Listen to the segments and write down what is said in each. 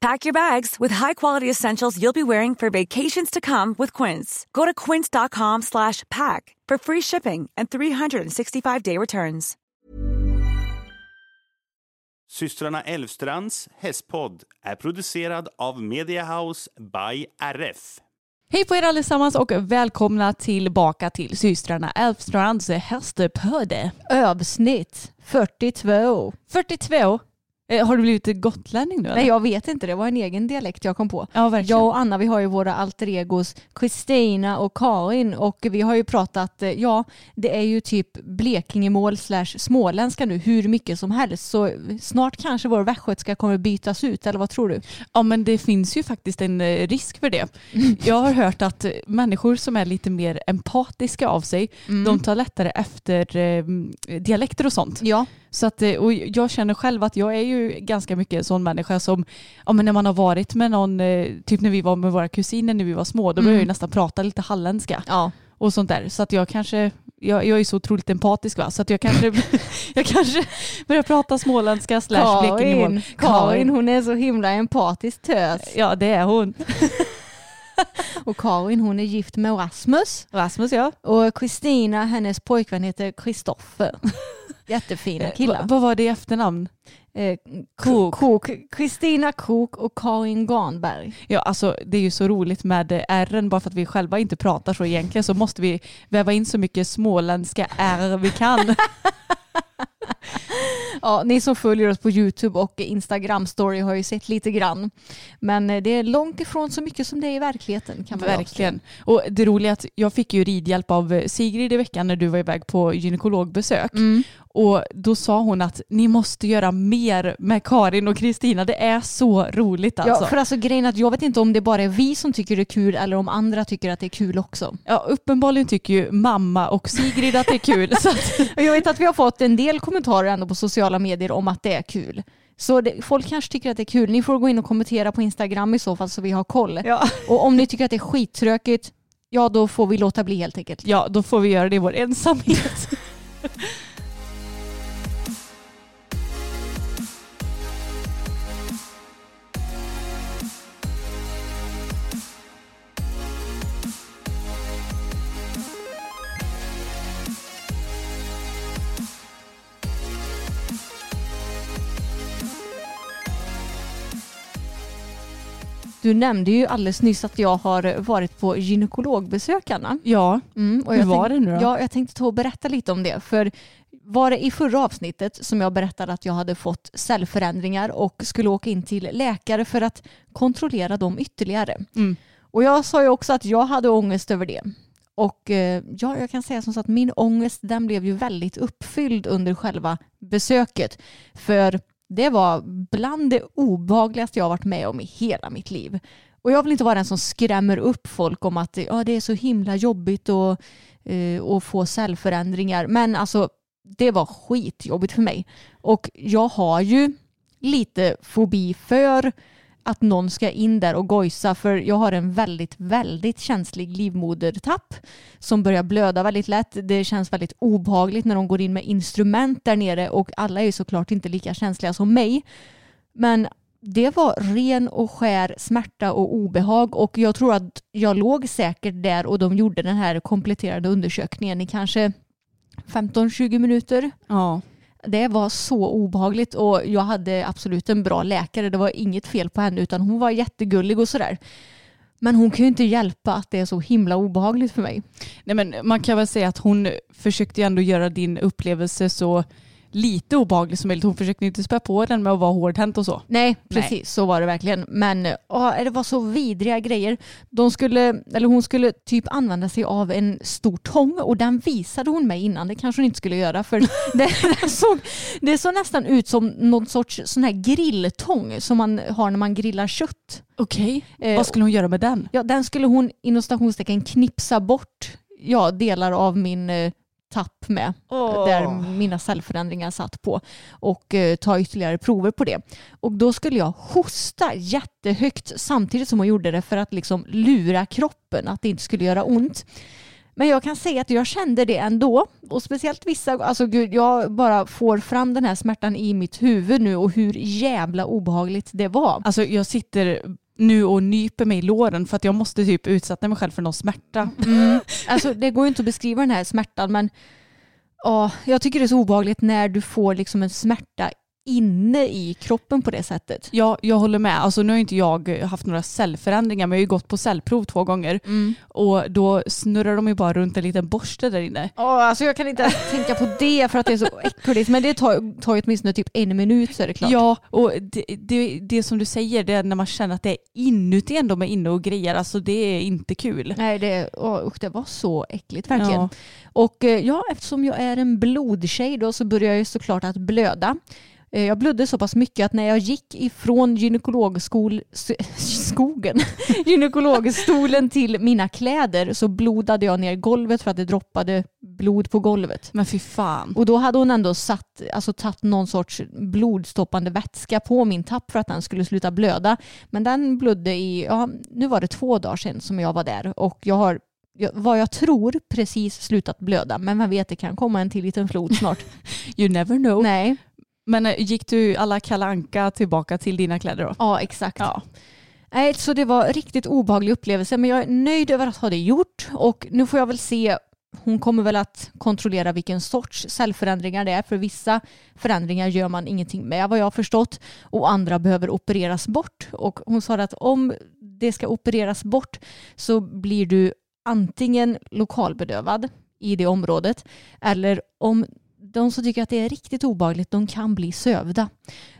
Pack your bags with high-quality essentials you'll be wearing for vacations to come with Quince. Go to quince.com slash pack for free shipping and 365-day returns. Systrarna Elvstrands hästpodd är producerad av Media House by RF. Hej på er allesammans och välkomna tillbaka till systrarna Elfstrands hästpodd. Avsnitt 42. 42. Eh, har du blivit gotlänning nu? Eller? Nej jag vet inte, det var en egen dialekt jag kom på. Ja, verkligen. Jag och Anna vi har ju våra alter egos Kristina och Karin och vi har ju pratat, eh, ja det är ju typ Blekingemål slash småländska nu hur mycket som helst så snart kanske vår västgötska kommer bytas ut eller vad tror du? Ja men det finns ju faktiskt en eh, risk för det. Jag har hört att människor som är lite mer empatiska av sig, de tar lättare efter dialekter och sånt. Ja. Så att, och jag känner själv att jag är ju ganska mycket en sån människa som, ja men när man har varit med någon, eh, typ när vi var med våra kusiner när vi var små, då började jag ju nästan prata lite halländska Ja. och sånt där. Så att jag kanske, jag, jag är så otroligt empatisk va, så att jag kanske, jag kanske börjar prata småländska slash blekingemål. Karin, Karin hon är så himla empatisk tös. Ja det är hon. Och Karin hon är gift med Rasmus. Rasmus ja. Och Kristina, hennes pojkvän heter Kristoffer. Jättefina killar. Va- Vad var det i efternamn? Eh, Kok. Kok. Kristina Kok och Karin Garnberg. Ja, alltså det är ju så roligt med eh, R bara för att vi själva inte pratar så egentligen så måste vi väva in så mycket småländska R vi kan. Ja, ni som följer oss på YouTube och Instagram story har ju sett lite grann. Men eh, det är långt ifrån så mycket som det är i verkligheten kan man Verkligen. Och det roliga är att jag fick ju ridhjälp av eh, Sigrid i veckan när du var iväg på gynekologbesök. Mm. Och då sa hon att ni måste göra mer med Karin och Kristina. Det är så roligt alltså. Ja, för alltså grejen att jag vet inte om det bara är vi som tycker det är kul eller om andra tycker att det är kul också. Ja, uppenbarligen tycker ju mamma och Sigrid att det är kul. jag vet att vi har fått en del kommentarer ändå på sociala medier om att det är kul. Så det, folk kanske tycker att det är kul. Ni får gå in och kommentera på Instagram i så fall så vi har koll. ja. Och om ni tycker att det är skittråkigt, ja då får vi låta bli helt enkelt. ja, då får vi göra det i vår ensamhet. Du nämnde ju alldeles nyss att jag har varit på gynekologbesök Anna. ja, Mm, och Hur var tänk- det nu då? Ja, jag tänkte ta och berätta lite om det. För var det i förra avsnittet som jag berättade att jag hade fått cellförändringar och skulle åka in till läkare för att kontrollera dem ytterligare. Mm. Och jag sa ju också att jag hade ångest över det. Och eh, ja, jag kan säga som så att min ångest den blev ju väldigt uppfylld under själva besöket. För det var bland det obehagligaste jag varit med om i hela mitt liv. Och jag vill inte vara den som skrämmer upp folk om att ja, det är så himla jobbigt att, eh, att få cellförändringar. Men alltså det var skitjobbigt för mig. Och jag har ju lite fobi för att någon ska in där och gojsa för jag har en väldigt, väldigt känslig livmodertapp som börjar blöda väldigt lätt. Det känns väldigt obehagligt när de går in med instrument där nere och alla är ju såklart inte lika känsliga som mig. Men det var ren och skär smärta och obehag och jag tror att jag låg säkert där och de gjorde den här kompletterande undersökningen i kanske 15-20 minuter. ja. Det var så obehagligt och jag hade absolut en bra läkare. Det var inget fel på henne utan hon var jättegullig och sådär. Men hon kan ju inte hjälpa att det är så himla obehagligt för mig. Nej, men man kan väl säga att hon försökte ju ändå göra din upplevelse så lite obehaglig som möjligt. Hon försökte inte spä på den med att vara hårdhänt och så. Nej, precis Nej. så var det verkligen. Men åh, det var så vidriga grejer. De skulle, eller hon skulle typ använda sig av en stor tång och den visade hon mig innan. Det kanske hon inte skulle göra för det, såg, det såg nästan ut som någon sorts sån här grilltång som man har när man grillar kött. Okej. Eh, Vad skulle hon göra med den? Ja, den skulle hon inom stationstecken knipsa bort ja, delar av min eh, tapp med. Där mina cellförändringar satt på. Och eh, ta ytterligare prover på det. Och då skulle jag hosta jättehögt samtidigt som hon gjorde det för att liksom lura kroppen att det inte skulle göra ont. Men jag kan säga att jag kände det ändå. Och speciellt vissa, alltså gud, jag bara får fram den här smärtan i mitt huvud nu och hur jävla obehagligt det var. Alltså jag sitter nu och nyper mig i låren för att jag måste typ utsätta mig själv för någon smärta. Mm. Alltså det går ju inte att beskriva den här smärtan men ja, jag tycker det är så obehagligt när du får liksom en smärta inne i kroppen på det sättet. Ja, jag håller med. Alltså, nu har inte jag haft några cellförändringar men jag har ju gått på cellprov två gånger och då snurrar de ju bara runt en liten borste där inne. Ja, alltså jag kan inte ens tänka på det för att det är så äckligt. Men det tar, tar ju åtminstone typ en minut så är det klart. Ja, och det, det, det som du säger, det är när man känner att det är inuti ändå med inne och grejer, alltså det är inte kul. Nej, det, åh, usch, det var så äckligt verkligen. Ja. Och eh, ja, eftersom jag är en blodtjej då så började jag ju såklart att blöda. Eh, Jag blödde så pass mycket att när jag gick ifrån gynekologskol, skogen, gynekologstolen till mina kläder så blodade jag ner golvet för att det droppade blod på golvet. Men fy fan. Och då hade hon ändå satt, alltså tagit någon sorts blodstoppande vätska på min tapp för att den skulle sluta blöda. Men den blödde i, ja nu var det två dagar sedan som jag var där och jag har vad jag tror precis slutat blöda men man vet det kan komma en till liten flod snart. You never know. Nej, Men eh, gick du alla kalanka tillbaka till dina kläder då? ja exakt. Ja. Nej, så det var en riktigt obehaglig upplevelse men jag är nöjd över att ha det gjort och nu får jag väl se hon kommer väl att kontrollera vilken sorts cellförändringar det är för vissa förändringar gör man ingenting med vad jag har förstått och andra behöver opereras bort och hon sa att om det ska opereras bort så blir du antingen lokalbedövad i det området eller om de som tycker att det är riktigt obehagligt de kan bli sövda.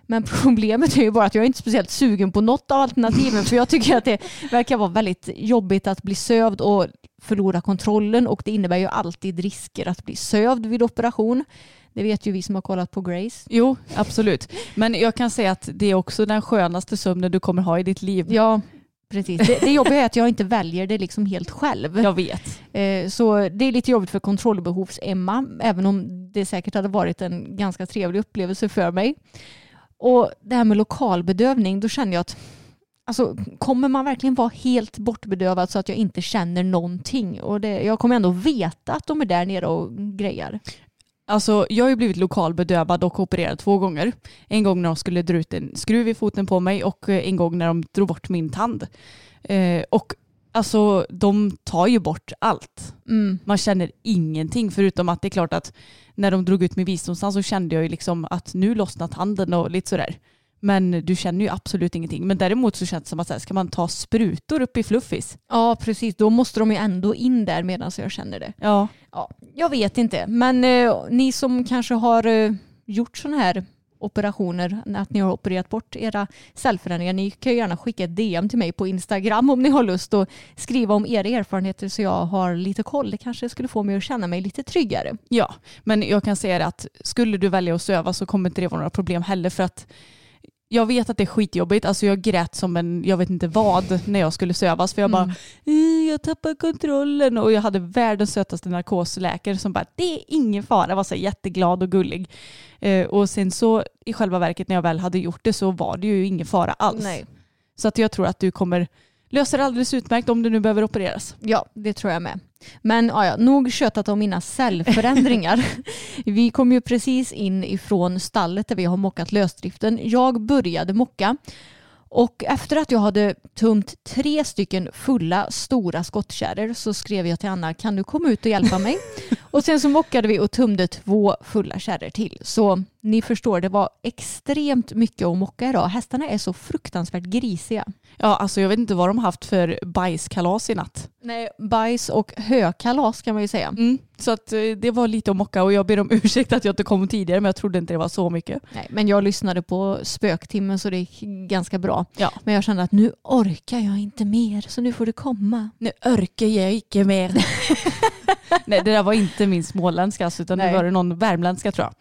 Men problemet är ju bara att jag är inte speciellt sugen på något av alternativen för jag tycker att det verkar vara väldigt jobbigt att bli sövd och förlora kontrollen och det innebär ju alltid risker att bli sövd vid operation. Det vet ju vi som har kollat på Grace. Jo, absolut. Men jag kan säga att det är också den skönaste sömnen du kommer ha i ditt liv. Ja, precis. Det, det jobbiga är att jag inte väljer det liksom helt själv. Jag vet. Eh, Så det är lite jobbigt för kontrollbehovs-Emma, även om det säkert hade varit en ganska trevlig upplevelse för mig. Och det här med lokalbedövning, då känner jag att Alltså, kommer man verkligen vara helt bortbedövad så att jag inte känner någonting? Och det, jag kommer ändå veta att de är där nere och grejar. Alltså, jag har ju blivit lokalbedövad och opererad två gånger. En gång när de skulle dra ut en skruv i foten på mig och eh, en gång när de drog bort min tand. Eh, och alltså, de tar ju bort allt. Mm. Man känner ingenting förutom att det är klart att när de drog ut min visdomstand så kände jag ju liksom att nu lossnar tanden och lite sådär. Men du känner ju absolut ingenting. Men däremot så känns det som att så här, ska man ta sprutor upp i fluffis? Ja, precis. Då måste de ju ändå in där medan jag känner det. Ja. Ja, jag vet inte, men eh, ni som kanske har eh, gjort sådana här operationer, att ni har opererat bort era cellförändringar, ni kan ju gärna skicka ett DM till mig på Instagram om ni har lust att skriva om era erfarenheter så jag har lite koll. Det kanske skulle få mig att känna mig lite tryggare. Ja, men jag kan säga det att skulle du välja att söva så kommer inte det vara några problem heller för att jag vet att det är skitjobbigt. Alltså jag grät som en, jag vet inte vad, när jag skulle sövas. För jag bara, "Eh, jag tappar kontrollen. Och jag hade världens sötaste narkosläkare som bara, det är ingen fara. var så jätteglad och gullig. Eh, och sen så i själva verket när jag väl hade gjort det så var det ju ingen fara alls. Nej. Så att jag tror att du kommer lösa det alldeles utmärkt om du nu behöver opereras. Ja, det tror jag med. Men ja, nog tjötat om mina cellförändringar. vi kom ju precis in ifrån stallet där vi har mockat lösdriften. Jag började mocka Och efter att jag hade tömt tre stycken fulla stora skottkärror så skrev jag till Anna, kan du komma ut och hjälpa mig? och sen så mockade vi och tömde två fulla kärror till. Så ni förstår, det var extremt mycket att mocka idag. Hästarna är så fruktansvärt grisiga. Ja, alltså jag vet inte vad de haft för bajskalas i natt. Nej, bajs och hökalas kan man ju säga. Mm. Så att eh, det var lite att mocka och jag ber om ursäkt att jag inte kom tidigare men jag trodde inte det var så mycket. Nej, men jag lyssnade på spöktimmen så det gick ganska bra. Ja. Men jag kände att nu orkar jag inte mer så nu får du komma. Nu örker jag inte mer. Nej det där var inte min småländska alltså, utan Nej. det var någon värmländska tror jag.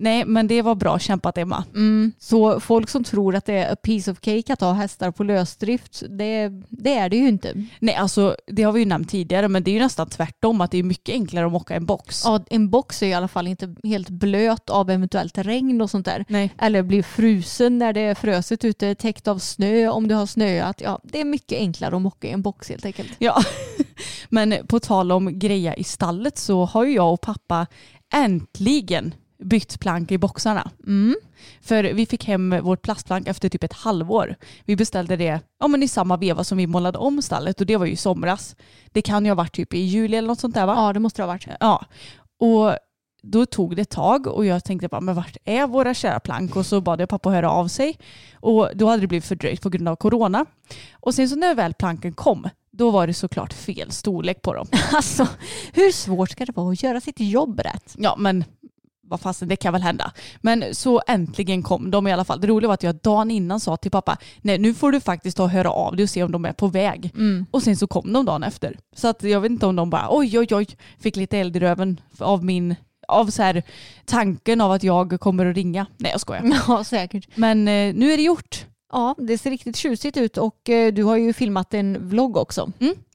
Nej men det var bra kämpat Emma. Mm. Så folk som tror att det är a piece of cake att ha hästar på lösdrift, det, det är det ju inte. Nej alltså det har vi ju nämnt tidigare men det är ju nästan tvärtom att det är mycket enklare att mocka en box. Ja, en box är i alla fall inte helt blöt av eventuellt regn och sånt där. Nej. Eller blir frusen när det är fröset ute, täckt av snö om det har snöat. Ja, det är mycket enklare att mocka i en box helt enkelt. Ja, men på tal om greja i stallet så har ju jag och pappa äntligen bytt plank i boxarna. Mm. För vi fick hem vårt plastplank efter typ ett halvår. Vi beställde det ja, men i samma veva som vi målade om stallet och det var ju i somras. Det kan ju ha varit typ i juli eller något sånt där va? Ja, det måste det ha varit. Ja. Och då tog det ett tag och jag tänkte bara, men vart är våra kära plank? Och så bad jag pappa höra av sig. Och då hade det blivit fördröjt på grund av corona. Och sen så när väl planken kom, då var det såklart fel storlek på dem. Alltså, hur svårt ska det vara att göra sitt jobb rätt? Ja men vad fasen det kan väl hända. Men så äntligen kom de i alla fall. Det roliga var att jag dagen innan sa till pappa, nej nu får du faktiskt ta och höra av dig och se om de är på väg. Och sen så kom de dagen efter. Så att jag vet inte om de bara oj oj oj fick lite eld i röven av min av så här tanken av att jag kommer att ringa. Nej jag skojar. Ja, säkert. Men eh, nu är det gjort. Ja, det ser riktigt tjusigt ut och eh, du har ju filmat en vlogg också.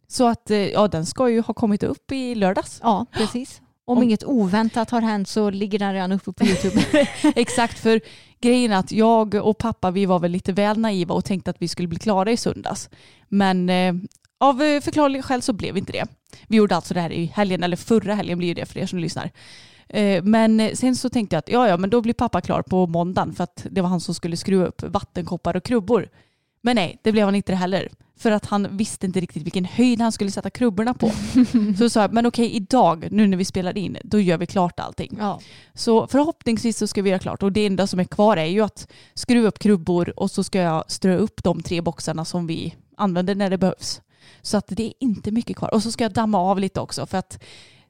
Så att eh, ja den ska ju ha kommit upp i lördags. Ja, precis. Om, Om- inget oväntat har hänt så ligger den redan uppe på YouTube. Exakt för grejen är att jag och pappa vi var väl lite väl naiva och tänkte att vi skulle bli klara i söndags. Men eh, av eh, förklarliga skäl så blev inte det. Vi gjorde alltså det här i helgen, eller förra helgen blir det för er som lyssnar. Eh, Men eh, sen så tänkte jag att ja, ja, men då blir pappa klar på måndagen för att det var han som skulle skruva upp vattenkoppar och krubbor. Men nej, det blev han inte heller. För att han visste inte riktigt vilken höjd han skulle sätta krubborna på. så sa jag, men okej idag, nu när vi spelar in, då gör vi klart allting. Ja. Så förhoppningsvis så ska vi göra klart och det enda som är kvar är ju att skruva upp krubbor och så ska jag strö upp de tre boxarna som vi använder när det behövs. Så att det är inte mycket kvar. Och så ska jag damma av lite också för att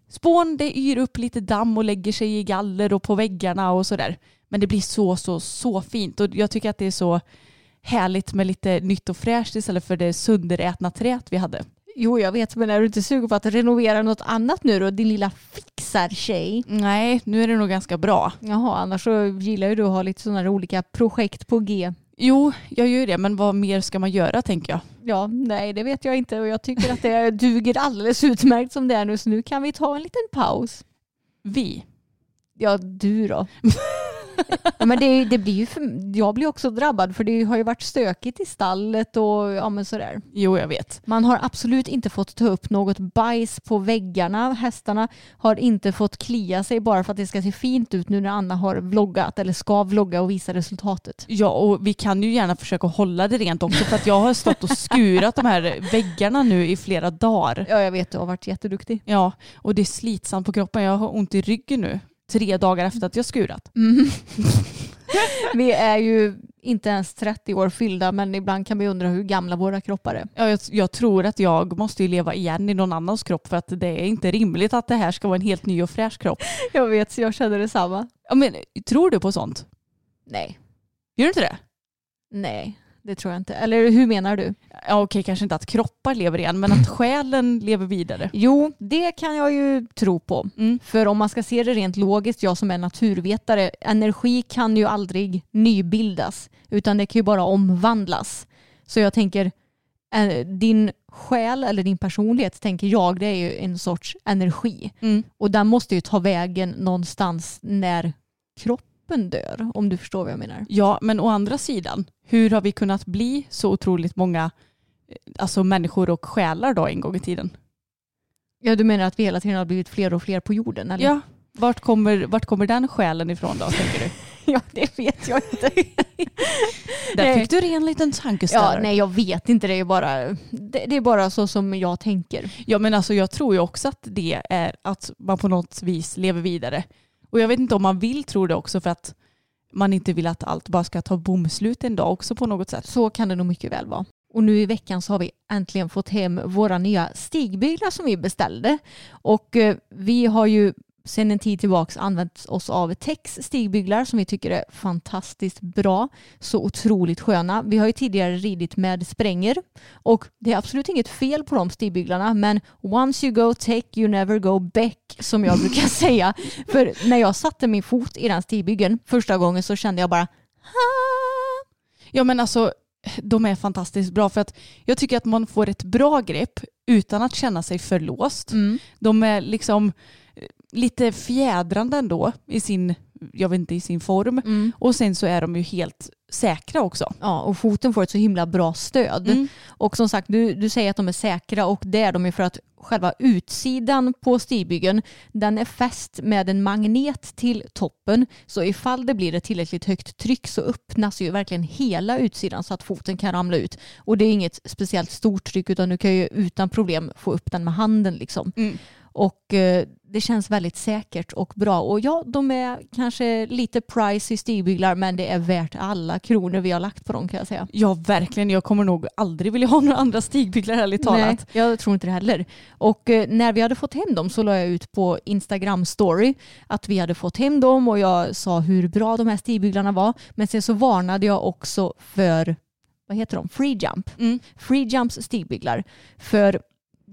spån det yr upp lite damm och lägger sig i galler och på väggarna och sådär. Men det blir så, så, så fint och jag tycker att det är så härligt med lite nytt och fräscht istället för det sönderätna träet vi hade. Jo, jag vet, men är du inte sugen på att renovera något annat nu då? Din lilla fixar-tjej. Nej, nu är det nog ganska bra. Jaha, annars så gillar ju du att ha lite sådana här olika projekt på G. Jo, jag gör det, men vad mer ska man göra tänker jag? Ja, nej det vet jag inte och jag tycker att det duger alldeles utmärkt som det är nu så nu kan vi ta en liten paus. Vi. Ja, du då. ja, men det, det blir ju för, jag blir också drabbad för det har ju varit stökigt i stallet och ja men sådär. Jo, jag vet. Man har absolut inte fått ta upp något bajs på väggarna. Hästarna har inte fått klia sig bara för att det ska se fint ut nu när Anna har vloggat eller ska vlogga och visa resultatet. Ja, och vi kan ju gärna försöka hålla det rent också för att jag har stått och skurat de här väggarna nu i flera dagar. Ja, jag vet, du har varit jätteduktig. Ja, och det är slitsamt på kroppen. Jag har ont i ryggen nu. Tre dagar efter att jag skurat. Vi är ju inte ens 30 år fyllda men ibland kan vi undra hur gamla våra kroppar är. Ja, jag, jag tror att jag måste ju leva igen i någon annans kropp för att det är inte rimligt att det här ska vara en helt ny och fräsch kropp. Jag vet, så jag känner detsamma. Ja, men, tror du på sånt? Nej, Gör du inte det? nej, det tror jag inte. Eller hur menar du? Ja, okej, kanske inte att kroppar lever igen, men att själen lever vidare. Jo, det kan jag ju tro på. Mm. För om man ska se det rent logiskt, jag som är naturvetare, energi kan ju aldrig nybildas utan det kan ju bara omvandlas. Så jag tänker, eh, din själ eller din personlighet tänker jag, det är ju en sorts energi. Mm. Och den måste ju ta vägen någonstans när kroppen dör, om du förstår vad jag menar. Ja, men å andra sidan, hur har vi kunnat bli så otroligt många eh, alltså människor och själar då en gång i tiden? Ja, du menar att vi hela tiden har blivit fler och fler på jorden? Eller? Ja, vart kommer, vart kommer den själen ifrån då, tänker du? ja, det vet jag inte. Där Nej. fick du en liten Ja, tankeställare. nej, jag vet inte. Det är, bara, det, det är bara så som jag tänker. Ja men alltså jag tror ju också att det är att man på något vis lever vidare. Och jag vet inte om man vill tro det också för att man inte vill att allt bara ska ta bomslut en dag också på något sätt. Så kan det nog mycket väl vara. Och nu i veckan så har vi äntligen fått hem våra nya stigbyglar som vi beställde. Och eh, vi har ju sedan en tid tillbaka använt oss av Tex stigbyglar som vi tycker är fantastiskt bra. Så otroligt sköna. Vi har ju tidigare ridit med spränger och det är absolut inget fel på de stigbyglarna men once you go tech you never go back som jag brukar säga. För när jag satte min fot i den stigbygeln första gången så kände jag bara "Ha!" Ja men alltså de är fantastiskt bra för att jag tycker att man får ett bra grepp utan att känna sig för låst. Mm. De är liksom lite fjädrande ändå i sin, jag vet inte, i sin form. Mm. Och sen så är de ju helt säkra också. Ja, och foten får ett så himla bra stöd. Mm. Och som sagt, du, du säger att de är säkra och det är de ju för att själva utsidan på stigbygeln den är fäst med en magnet till toppen. Så ifall det blir ett tillräckligt högt tryck så öppnas ju verkligen hela utsidan så att foten kan ramla ut. Och det är inget speciellt stort tryck utan du kan ju utan problem få upp den med handen liksom. Mm. Och eh, det känns väldigt säkert och bra. Och ja, de är kanske lite pricey stigbyglar men det är värt alla kronor vi har lagt på dem kan jag säga. Ja verkligen, jag kommer nog aldrig vilja ha några andra stigbyglar ärligt Nej, talat. jag tror inte det heller. Och eh, när vi hade fått hem dem så la jag ut på Instagram story att vi hade fått hem dem och jag sa hur bra de här stigbyglarna var. Men sen så varnade jag också för, vad heter de, free jump. Mm. Free jumps stigbyglar. För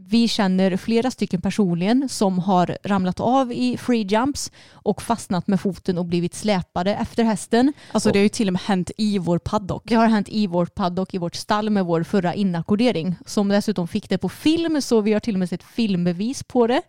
vi känner flera stycken personligen som har ramlat av i free jumps och fastnat med foten och blivit släpade efter hästen. Alltså det har ju till och med hänt i vår paddock. Det har hänt i vårt paddock, i vårt stall med vår förra inackordering. Som dessutom fick det på film, så vi har till och med sett filmbevis på det.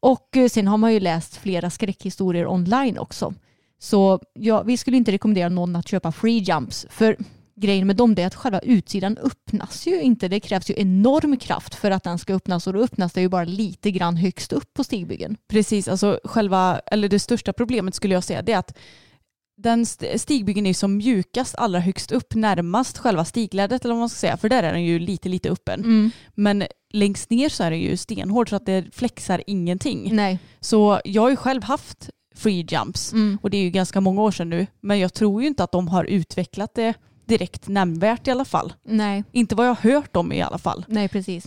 Och eh, sen har man ju läst flera skräckhistorier online också. Så ja, vi skulle inte rekommendera någon att köpa free jumps. För grejen med dem är att själva utsidan öppnas ju inte. Det krävs ju enorm kraft för att den ska öppnas och då öppnas det ju bara lite grann högst upp på stigbyggen. Precis, alltså själva, eller det största problemet skulle jag säga det är att den st- stigbyggen är som mjukast allra högst upp närmast själva stiglädret eller vad man ska säga för där är den ju lite lite öppen. Men längst ner så är den ju stenhård så att det flexar ingenting. Nej. Så jag har ju själv haft free jumps Mm. och det är ju ganska många år sedan nu men jag tror ju inte att de har utvecklat det direkt nämnvärt i alla fall. Nej. Inte vad jag har hört om i alla fall. Nej, precis.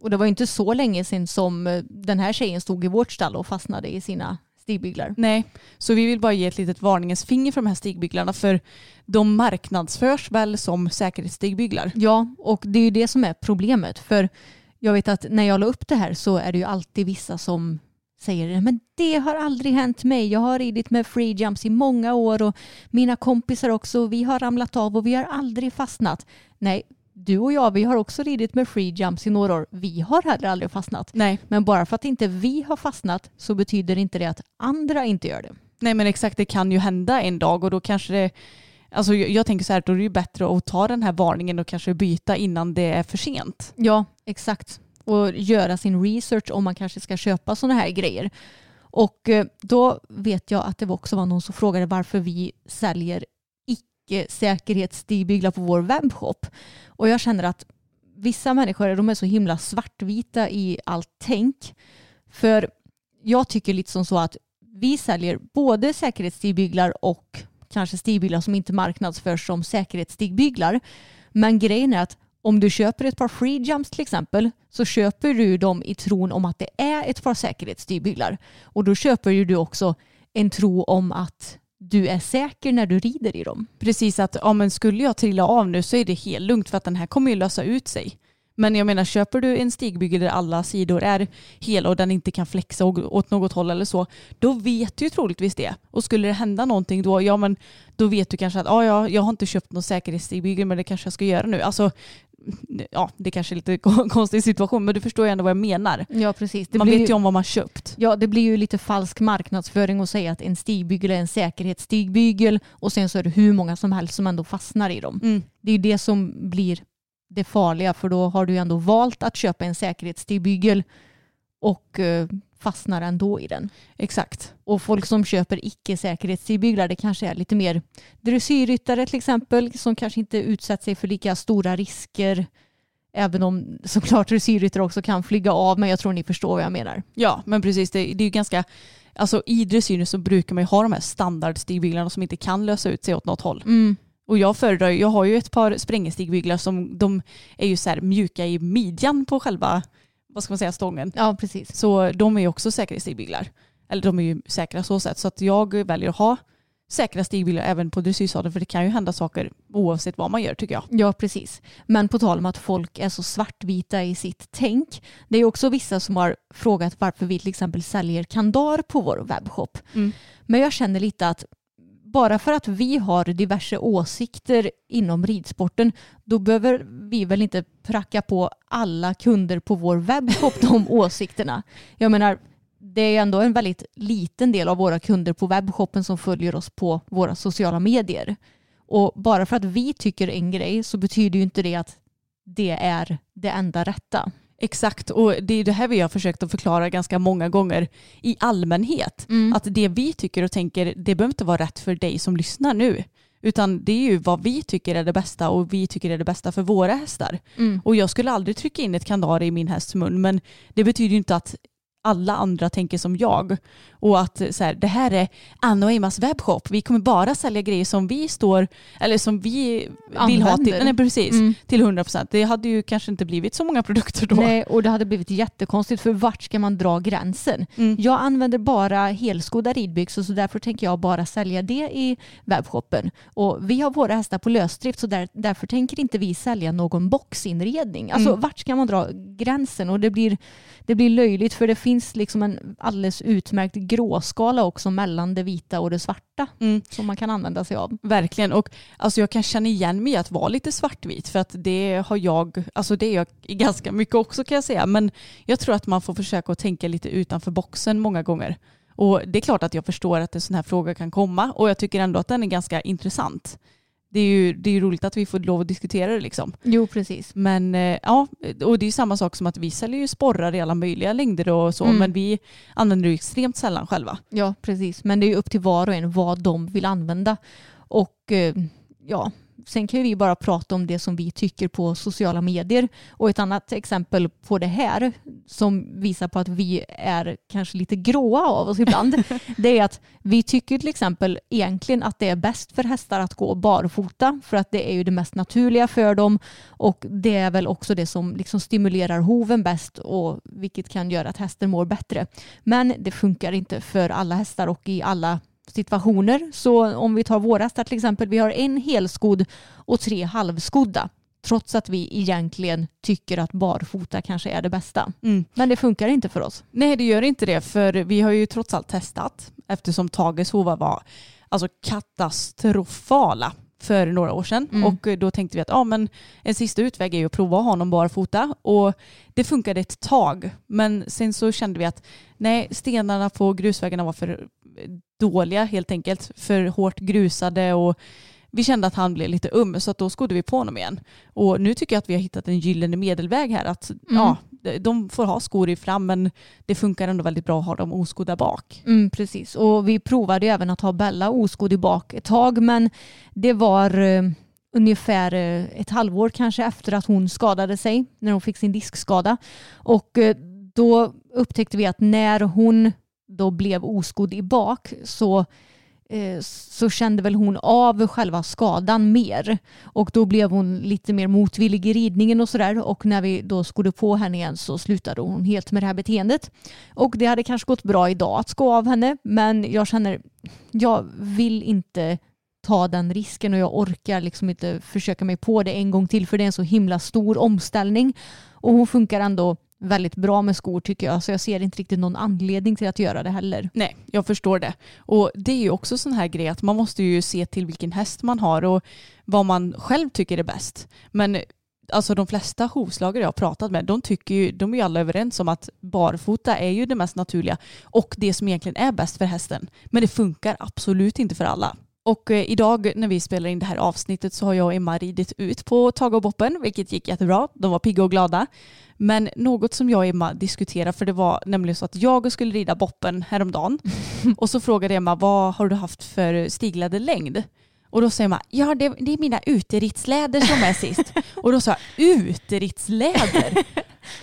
Och det var inte så länge sedan som eh, den här tjejen stod i vårt stall och fastnade i sina stigbyglar. Nej, så vi vill bara ge ett litet varningens finger för de här stigbyglarna för de marknadsförs väl som säkerhetsstigbyglar. Ja, och det är ju det som är problemet. För jag vet att när jag la upp det här så är det ju alltid vissa som säger men det har aldrig hänt mig. Jag har ridit med free jumps i många år och mina kompisar också. Vi har ramlat av och vi har aldrig fastnat. Nej, du och jag, vi har också ridit med free jumps i några år. Vi har heller aldrig fastnat. Nej, Men bara för att inte vi har fastnat så betyder inte det att andra inte gör det. nej men exakt det kan ju hända en dag och då kanske det Alltså jag, tänker så här, då är det ju bättre att ta den här varningen och kanske byta innan det är för sent. Ja, exakt. Och göra sin research om man kanske ska köpa sådana här grejer. Och eh, då vet jag att det också var någon som frågade varför vi säljer icke-säkerhetsstigbyglar på vår webbshop. Och jag känner att vissa människor de är så himla svartvita i allt tänk. För jag tycker lite som så att vi säljer både säkerhetsstigbyglar och kanske stigbyglar som inte marknadsförs som säkerhetsstigbyglar. Men grejen är att om du köper ett par free jumps till exempel så köper du dem i tron om att det är ett par säkerhetsstigbyglar. Och då köper ju du också en tro om att du är säker när du rider i dem. Precis att, ja men skulle jag trilla av nu så är det helt lugnt för att den här kommer ju lösa ut sig. Men jag menar köper du en stigbygel där alla sidor är hela och den inte kan flexa åt något håll eller så, då vet du ju troligtvis det. Och skulle det hända någonting då, ja men då vet du kanske att ah, ja, jag har inte köpt någon säkerhetsstigbygel men det kanske jag ska göra nu. Alltså, ja det kanske är lite konstig situation men du förstår ju ändå vad jag menar. Ja, precis. Det man vet ju om vad man köpt. Ja, det blir ju lite falsk marknadsföring att säga att en stigbygel är en säkerhetsstigbygel och sen så är det hur många som helst som ändå fastnar i dem. Mm. Det är ju det som blir det farliga för då har du ju ändå valt att köpa en säkerhetsstigbygel och eh, fastnar ändå i den. Exakt. Och folk som köper icke-säkerhetsstilbyglar det kanske är lite mer dressyrryttare till exempel som kanske inte utsätter sig för lika stora risker Även om såklart dressyrryttare också kan flyga av men jag tror ni förstår vad jag menar. Ja men precis det, det är ju ganska Alltså i dressyren så brukar man ju ha de här standardstigbygglarna som inte kan lösa ut sig åt något håll. Mm. Och jag föredrar, jag har ju ett par sprängestigbygglar som de är ju så här mjuka i midjan på själva, vad ska man säga, stången. Ja precis. Så de är ju också säkra stigbyglar. Eller de är ju säkra så sätt. Så att jag väljer att ha säkra stigbyglar även på dressyrsadeln för det kan ju hända saker oavsett vad man gör tycker jag. Ja, precis. Men på tal om att folk är så svartvita i sitt tänk. Det är också vissa som har frågat varför vi till exempel säljer kandar på vår webbshop. Mm. Men jag känner lite att bara för att vi har diverse åsikter inom ridsporten då behöver vi väl inte pracka på alla kunder på vår webbshop de åsikterna. Jag menar, det är ändå en väldigt liten del av våra kunder på webbshoppen som följer oss på våra sociala medier. Och bara för att vi tycker en grej så betyder ju inte det att det är det enda rätta. Exakt, och det är det här vi har försökt att förklara ganska många gånger i allmänhet. Att det vi tycker och tänker, det behöver inte vara rätt för dig som lyssnar nu. Utan det är ju vad vi tycker är det bästa och vi tycker är det bästa för våra hästar. Mm. Och jag skulle aldrig trycka in ett kandar i min hästs mun men det betyder ju inte att alla andra tänker som jag. Och att så här, det här är Anna och Emmas webbshop. Vi kommer bara sälja grejer som vi står, eller som vi vill ha till, Använder. nej, precis, Mm. till 100%. Det hade ju kanske inte blivit så många produkter då. Nej, och det hade blivit jättekonstigt för vart ska man dra gränsen? Mm. Jag använder bara helskodda ridbyxor så därför tänker jag bara sälja det i webbshoppen. Och vi har våra hästar på lösdrift så där, därför tänker inte vi sälja någon boxinredning. Alltså Mm. vart ska man dra gränsen? Och det blir, det blir löjligt för det finns liksom en alldeles utmärkt gråskala också mellan det vita och det svarta Mm. som man kan använda sig av. Verkligen. Och alltså jag kan känna igen mig att vara lite svartvit för att det har jag, alltså det är jag ganska mycket också kan jag säga. Men jag tror att man får försöka att tänka lite utanför boxen många gånger. Och det är klart att jag förstår att en sån här fråga kan komma och jag tycker ändå att den är ganska intressant. Det är ju det är ju roligt att vi får lov att diskutera det liksom. Jo, precis. Men eh, ja, och det är ju samma sak som att vi säljer ju sporrar i alla möjliga längder och så, Mm. men vi använder det ju extremt sällan själva. Ja, precis. Men det är ju upp till var och en vad de vill använda. Och eh, ja, sen kan vi bara prata om det som vi tycker på sociala medier. Och ett annat exempel på det här som visar på att vi är kanske lite gråa av oss ibland. det är att vi tycker till exempel egentligen att det är bäst för hästar att gå barfota för att det är ju det mest naturliga för dem och det är väl också det som liksom stimulerar hoven bäst och vilket kan göra att hästen mår bättre. Men det funkar inte för alla hästar och i alla situationer. Så om vi tar våra hästar till exempel, vi har en helskodd och tre halvskodda. Trots att vi egentligen tycker att barfota kanske är det bästa. Mm. Men det funkar inte för oss. Nej det gör inte det för vi har ju trots allt testat eftersom Tages hovar var alltså katastrofala för några år sedan Mm. och då tänkte vi att ja, men en sista utväg är ju att prova att ha honom barfota och det funkade ett tag men sen så kände vi att nej stenarna på grusvägarna var för dåliga helt enkelt för hårt grusade och vi kände att han blev lite um så att då skodde vi på honom igen. Och nu tycker jag att vi har hittat en gyllene medelväg här. Att ja, de får ha skor i fram men det funkar ändå väldigt bra att ha dem oskodda bak. Mm, precis, och vi provade ju även att ha Bella oskodd i bak ett tag men det var eh, ungefär eh, ett halvår kanske efter att hon skadade sig när hon fick sin diskskada. Och eh, då upptäckte vi att när hon då blev oskodd i bak så Eh, så kände väl hon av själva skadan mer. Och då blev hon lite mer motvillig i ridningen och sådär. Och när vi då skodde på henne igen så slutade hon helt med det här beteendet. Och det hade kanske gått bra idag att sko av henne. Men jag känner jag vill inte ta den risken och jag orkar liksom inte försöka mig på det en gång till. För det är en så himla stor omställning. Och hon funkar ändå väldigt bra med skor tycker jag så jag ser inte riktigt någon anledning till att göra det heller. Nej, jag förstår det. Och det är ju också sån här grej att man måste ju se till vilken häst man har och vad man själv tycker är bäst. Men alltså de flesta hovslagare jag har pratat med, de tycker ju, de är ju alla överens om att barfota är ju det mest naturliga och det som egentligen är bäst för hästen. Men det funkar absolut inte för alla. Och eh, idag när vi spelar in det här avsnittet så har jag och Emma ridit ut på Tage och Boppen, vilket gick jättebra. De var pigga och glada. Men något som jag och Emma diskuterade, för det var nämligen så att jag skulle rida Boppen häromdagen. och så frågade Emma, vad har du haft för stigläderlängd? Och då säger man, ja det, det är mina uteritsläder som är sist. och då sa jag, uteritsläder?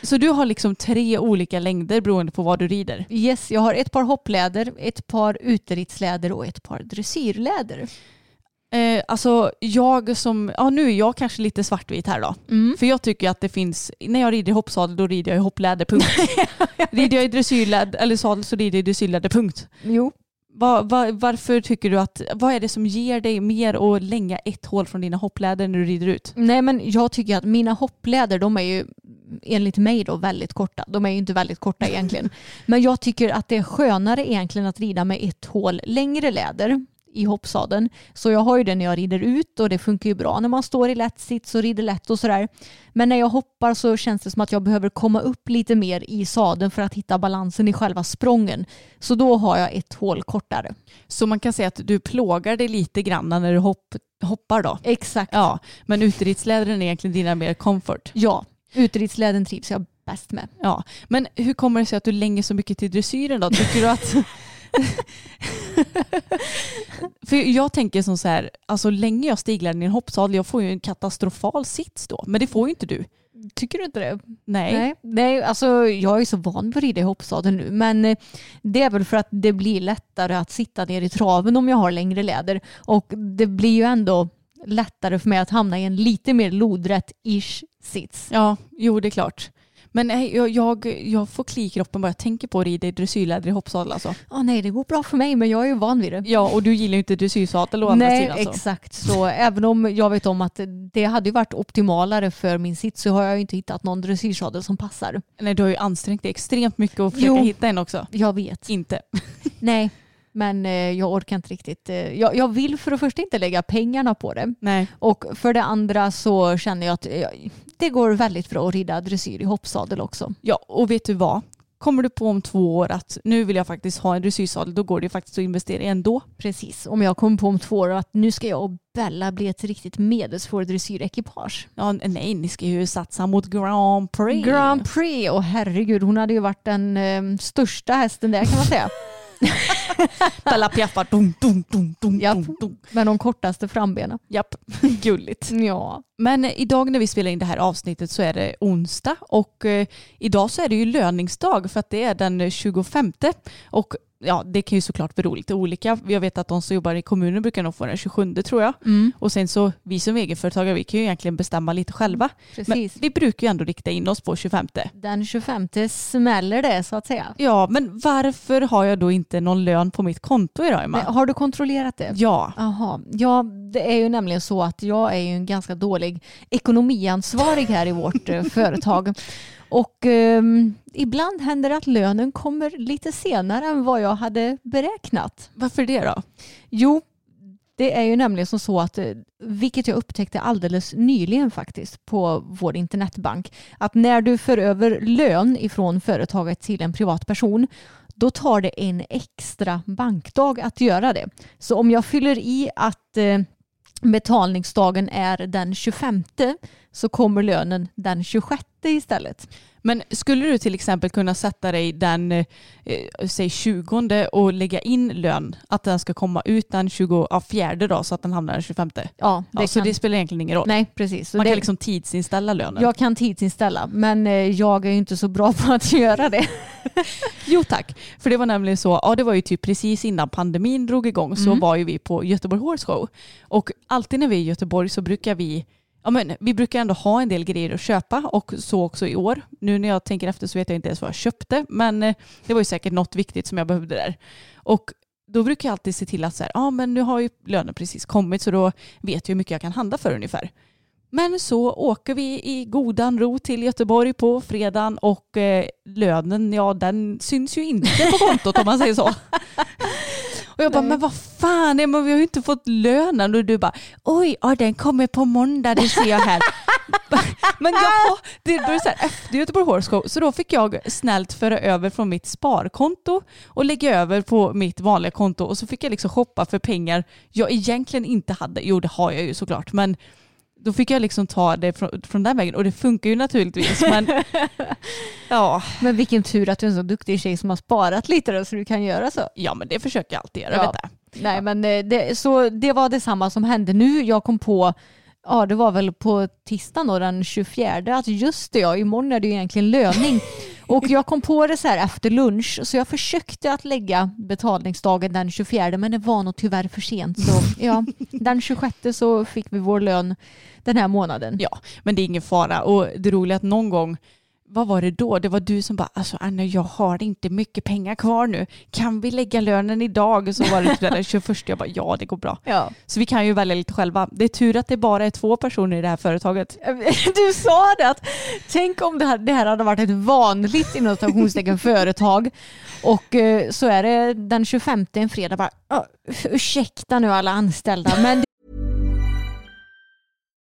Så du har liksom tre olika längder beroende på vad du rider? Yes, jag har ett par hoppläder, ett par uteritsläder och ett par dressyrläder. Eh, alltså jag som, ja nu är jag kanske lite svartvit här då. Mm. För jag tycker att det finns, när jag rider i hoppsadel då rider jag i hoppläder, punkt. rider jag i dressyrläder, eller sadel så rider jag i dressyrläder, punkt. Jo, Va, va, varför tycker du att, vad är det som ger dig mer att länga ett hål från dina hoppläder när du rider ut? nej men jag tycker att mina hoppläder de är ju enligt mig då väldigt korta. De är ju inte väldigt korta egentligen. Men jag tycker att det är skönare egentligen att rida med ett hål längre läder i hoppsadeln. Så jag har ju det när jag rider ut och det funkar ju bra när man står i lätt sits och rider lätt och sådär. Men när jag hoppar så känns det som att jag behöver komma upp lite mer i sadeln för att hitta balansen i själva sprången. Så då har jag ett hål kortare. Så man kan säga att du plågar dig lite grann när du hopp, hoppar då? Exakt. Ja, men uteritslädren är egentligen dina mer comfort. Ja, uteritsläden trivs jag bäst med. Ja, men hur kommer det sig att du länger så mycket till dressyren då? Tycker du att... För jag tänker som så här, alltså länge jag stiglar i en hoppsadel, jag får ju en katastrofal sits då. Men det får ju inte du. Tycker du inte det? Nej. Nej, nej alltså jag är så van vid att rida i hoppsadeln nu. Men eh, det är väl för att det blir lättare att sitta ner i traven om jag har längre läder. Och det blir ju ändå lättare för mig att hamna i en lite mer lodrätt-ish sits. Ja, jo det är klart. Men nej, jag, jag, jag får kli i kroppen bara jag tänker på att rida i dressyrläder i hoppsadel alltså. Åh nej, det går bra för mig men jag är ju van vid det. Ja, och du gillar ju inte dressyrsadel å andra Nej, sidan. Så. exakt. Så även om jag vet om att det hade ju varit optimalare för min sits så har jag ju inte hittat någon dressyrsadel som passar. Nej, du har ju ansträngt dig extremt mycket att försöka Jo. hitta en också. Jag vet. Inte. Nej, men eh, jag orkar inte riktigt. eh, Jag, jag vill för det första inte lägga pengarna på det. Nej. Och för det andra så känner jag att eh, det går väldigt bra att rida dressyr i hoppsadel också. Ja, och vet du vad? Kommer du på om två år att nu vill jag faktiskt ha en dressyrsadel, då går det faktiskt att investera i ändå. Precis, om jag kommer på om två år att nu ska jag och Bella bli ett riktigt medelsvår dressyrekipage. Ja, nej, ni ska ju satsa mot Grand Prix. Grand Prix, och herregud hon hade ju varit den eh, största hästen där kan man säga. Bella piaffar. Dum, dum, dum, dum, Japp. dum, dum. Med de kortaste frambenen. Japp, gulligt. Ja. Men idag när vi spelar in det här avsnittet så är det onsdag och eh, idag så är det ju löningsdag för att det är den 25 och ja, det kan ju såklart bero lite olika. Jag vet att de som jobbar i kommunen brukar nog få den 27 tror jag. Mm, Och sen så vi som egenföretagare vi kan ju egentligen bestämma lite själva. Men precis. vi brukar ju ändå rikta in oss på 25. Den 25 smäller det så att säga. Ja, men varför har jag då inte någon lön på mitt konto idag Emma? Nej, har du kontrollerat det? Ja, Jaha, ja det är ju nämligen så att jag är ju en ganska dålig ekonomiansvarig här i vårt eh, företag. Och ehm, ibland händer det att lönen kommer lite senare än vad jag hade beräknat. varför det då? Jo, det är ju nämligen som så att, eh, vilket jag upptäckte alldeles nyligen faktiskt på vår internetbank, att när du för över lön ifrån företaget till en privatperson då tar det en extra bankdag att göra det. Så om jag fyller i att eh, betalningsdagen är den 25 så kommer lönen den 26 istället. Men skulle du till exempel kunna sätta dig den, eh, säg 20 och lägga in lön, att den ska komma ut den 24 då så att den hamnar den 25? Ja, det Ja, så kan... det spelar egentligen ingen roll. Nej, precis. Man det... kan liksom tidsinställa lönen. Jag kan tidsinställa, men eh, jag är ju inte så bra på att göra det. Jo tack, för det var nämligen så, ja det var ju typ precis innan pandemin drog igång så Mm. var ju vi på Göteborg Horse Show. Och alltid när vi är i Göteborg så brukar vi Ja, men vi brukar ändå ha en del grejer att köpa och så också i år. Nu när jag tänker efter så vet jag inte ens vad jag köpte men eh, det var ju säkert något viktigt som jag behövde där. Och då brukar jag alltid se till att så här, ja men nu har ju lönen precis kommit så då vet jag hur mycket jag kan handla för ungefär. Men så åker vi i godan ro till Göteborg på fredagen och eh, lönen, ja den syns ju inte på kontot om man säger så. Och jag bara, Nej. men vad fan, men vi har ju inte fått lönen. Och du bara, oj, ja, den kommer på måndag, det ser jag här. Men jaha, det var så här, efter Göteborg Horse så då fick jag snällt föra över från mitt sparkonto och lägga över på mitt vanliga konto och så fick jag liksom shoppa för pengar jag egentligen inte hade. Jo det har jag ju såklart men då fick jag liksom ta det från, från den vägen och det funkar ju naturligtvis. Men, ja. Men vilken tur att du är en så duktig tjej som har sparat lite då, så du kan göra så. ja men det försöker jag alltid göra. Ja. Vet jag. Nej men eh, det, så det var detsamma som hände nu. Jag kom på, ja det var väl på tisdagen då den 24 att just det ja, imorgon är det ju egentligen löning. Och jag kom på det så här efter lunch så jag försökte att lägga betalningsdagen den 24 men det var nog tyvärr för sent. Så ja, den 26 så fick vi vår lön den här månaden. Ja, men det är ingen fara. Och det roliga är att någon gång, vad var det då? Det var du som bara, alltså Anna jag har inte mycket pengar kvar nu. Kan vi lägga lönen idag? Så var det typ den 21. Jag bara, ja det går bra. Ja. Så vi kan ju välja lite själva. Det är tur att det bara är två personer i det här företaget. Du sa det att tänk om det här, det här hade varit ett vanligt inom citationstecken företag och eh, så är det den 25 en fredag bara "Ja, ursäkta nu alla anställda men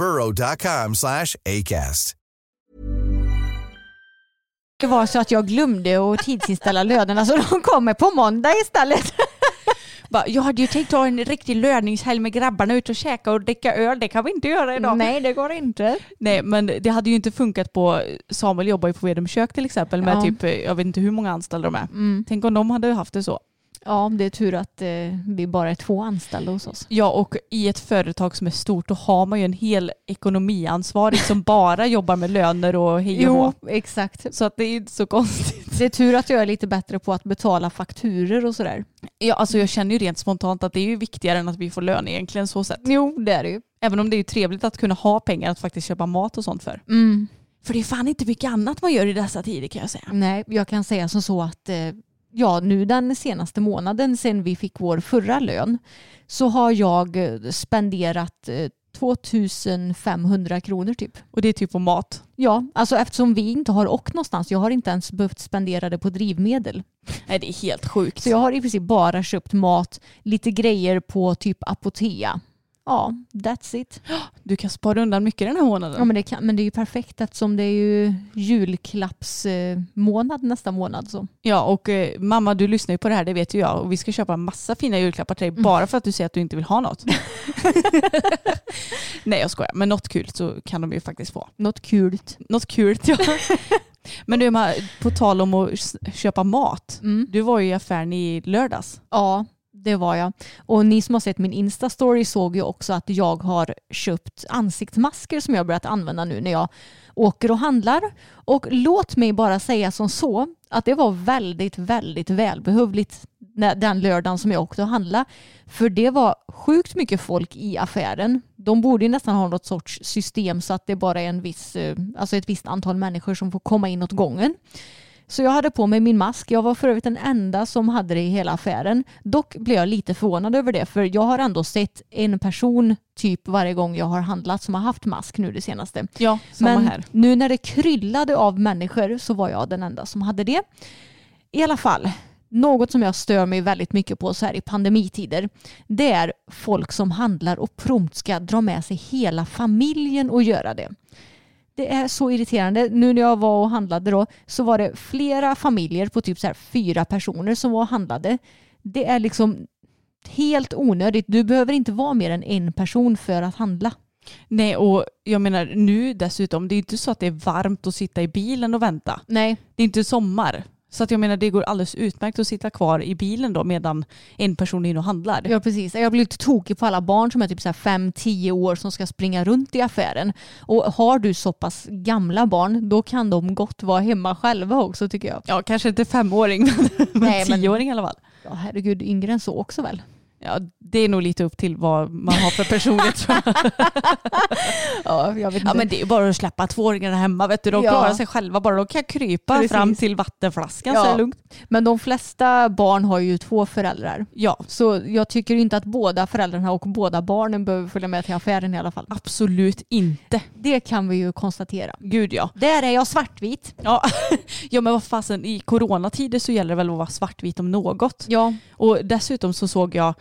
burrow.com slash ACAST. det var så att jag glömde att tidsinställa lönerna så de kommer på måndag istället. Jag hade ju tänkt ta en riktig löningshelg med grabbarna ut och käka och dricka öl. Det kan vi inte göra idag. Nej det går inte. Nej, men det hade ju inte funkat på, Samuel jobbar ju på Vedum kök till exempel med Ja. typ, jag vet inte hur många anställda de är. Mm. Tänk om de hade haft det så. Ja det är tur att eh, vi bara är två anställda hos oss. Ja, och i ett företag som är stort då har man ju en hel ekonomiansvarig som bara jobbar med löner och hej och hå. Jo exakt. Så att det är inte så konstigt. Det är tur att jag är lite bättre på att betala fakturer och sådär. Ja, alltså jag känner ju rent spontant att det är ju viktigare än att vi får lön egentligen så sett. Jo det är det ju. Även om det är ju trevligt att kunna ha pengar att faktiskt köpa mat och sånt för. Mm. För det är fan inte mycket annat man gör i dessa tider kan jag säga. Nej, jag kan säga som så att eh, ja, nu den senaste månaden sedan vi fick vår förra lön så har jag eh, spenderat eh, 2500 kronor typ. Och det är typ på mat. Ja, alltså eftersom vi inte har åkt någonstans. Jag har inte ens behövt spendera det på drivmedel. Nej det är helt sjukt. Så jag har i princip bara köpt mat, lite grejer på typ Apotea. Ja, that's it. Du kan spara undan mycket den här månaden. Ja, men, det kan, men det är ju perfekt eftersom det är ju julklappsmånad nästa månad. Så. Ja och eh, mamma du lyssnar ju på det här det vet ju jag och vi ska köpa massa fina julklappar till dig bara för att du säger att du inte vill ha något. Nej jag skojar men något kul så kan de ju faktiskt få. Något kul. Något kul ja. Men du på tal om att köpa mat. Mm. Du var ju i affären i lördags. Ja, det var jag. Och ni som har sett min Insta-story såg ju också att jag har köpt ansiktsmasker som jag börjat använda nu när jag åker och handlar. Och låt mig bara säga som så att det var väldigt, väldigt välbehövligt den lördagen som jag åkte och handlade. För det var sjukt mycket folk i affären. De borde ju nästan ha något sorts system så att det bara är en viss, eh, alltså ett visst antal människor som får komma in åt gången. Så jag hade på mig min mask. Jag var för övrigt den enda som hade det i hela affären. Dock blev jag lite förvånad över det för jag har ändå sett en person typ varje gång jag har handlat som har haft mask nu det senaste. Ja, samma Men här. nu när det kryllade av människor så var jag den enda som hade det. I alla fall, något som jag stör mig väldigt mycket på så här i pandemitider, det är folk som handlar och prompt ska dra med sig hela familjen och göra det. Det är så irriterande. Nu när jag var och handlade då så var det flera familjer på typ så här fyra personer som var och handlade. Det är liksom helt onödigt. Du behöver inte vara mer än en person för att handla. Nej, och jag menar nu dessutom, det är inte så att det är varmt att sitta i bilen och vänta. Nej, Det är inte sommar. Så att jag menar det går alldeles utmärkt att sitta kvar i bilen då medan en person är inne och handlar. ja precis. Jag blir lite tokig på alla barn som är typ 5-10 år som ska springa runt i affären. Och har du så pass gamla barn, då kan de gott vara hemma själva också tycker jag. Ja, kanske inte femåring, men, Nej, men- tioåring i alla fall. Ja, herregud, yngre än så också väl? Ja, det är nog lite upp till vad man har för personlighet. Ja, jag vet Ja, men det är bara att släppa tvååringarna hemma. Vet du. De Ja. klarar sig själva bara. De kan krypa Precis. fram till vattenflaskan så Ja. är det lugnt. Men de flesta barn har ju två föräldrar. Ja, Så jag tycker inte att båda föräldrarna och båda barnen behöver följa med till affären i alla fall. absolut inte. Det kan vi ju konstatera. Gud ja. Där är jag svartvit. Ja, ja men vad fasen, i coronatider så gäller det väl att vara svartvit om något. Ja, Och dessutom så såg jag,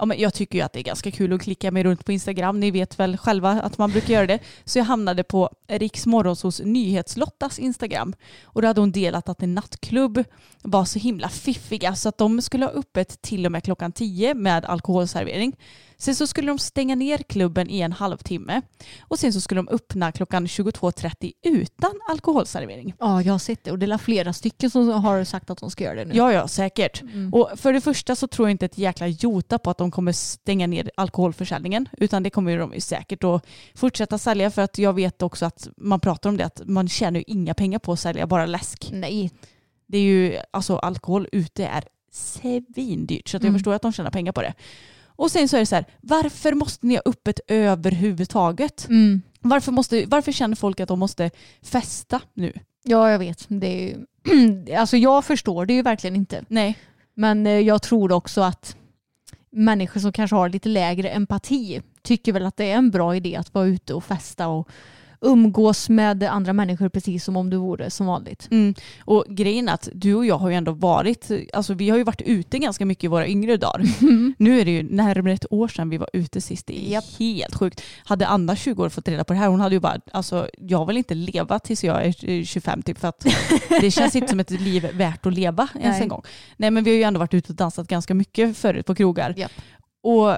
ja men jag tycker ju att det är ganska kul att klicka mig runt på Instagram, ni vet väl själva att man brukar göra det. Så jag hamnade på Riks Morgonsos nyhetslottas Instagram och då hade hon delat att en nattklubb var så himla fiffiga så att de skulle ha öppet till och med klockan 10 med alkoholservering. Sen så skulle de stänga ner klubben i en halvtimme och sen så skulle de öppna klockan 22.30 utan alkoholservering. ja jag har sett det och det är flera stycken som har sagt att de ska göra det nu. Ja, ja, säkert. Mm. Och för det första så tror jag inte ett jäkla jota på att de kommer stänga ner alkoholförsäljningen, utan det kommer de säkert att fortsätta sälja för att jag vet också att man pratar om det att man tjänar ju inga pengar på att sälja bara läsk. Nej, Det är ju, alltså alkohol ute är svindyrt så att jag Mm. förstår att de tjänar pengar på det. Och sen så är det så här, varför måste ni ha öppet överhuvudtaget? mm. Varför, måste, varför känner folk att de måste festa nu? ja jag vet. Det är ju... alltså jag förstår det ju verkligen inte. Nej, Men eh, jag tror också att människor som kanske har lite lägre empati tycker väl att det är en bra idé att vara ute och festa och umgås med andra människor precis som om du vore som vanligt. Mm. Och grejen är att du och jag har ju ändå varit, alltså vi har ju varit ute ganska mycket i våra yngre dagar. Nu är det ju närmare ett år sedan vi var ute sist. Det är Japp. helt sjukt. Hade Anna 20 år fått reda på det här, hon hade ju bara, alltså jag vill inte leva tills jag är eh, 25 typ för att det känns inte som ett liv värt att leva ens Nej. en gång. Nej men vi har ju ändå varit ute och dansat ganska mycket förut på krogar. Japp. Och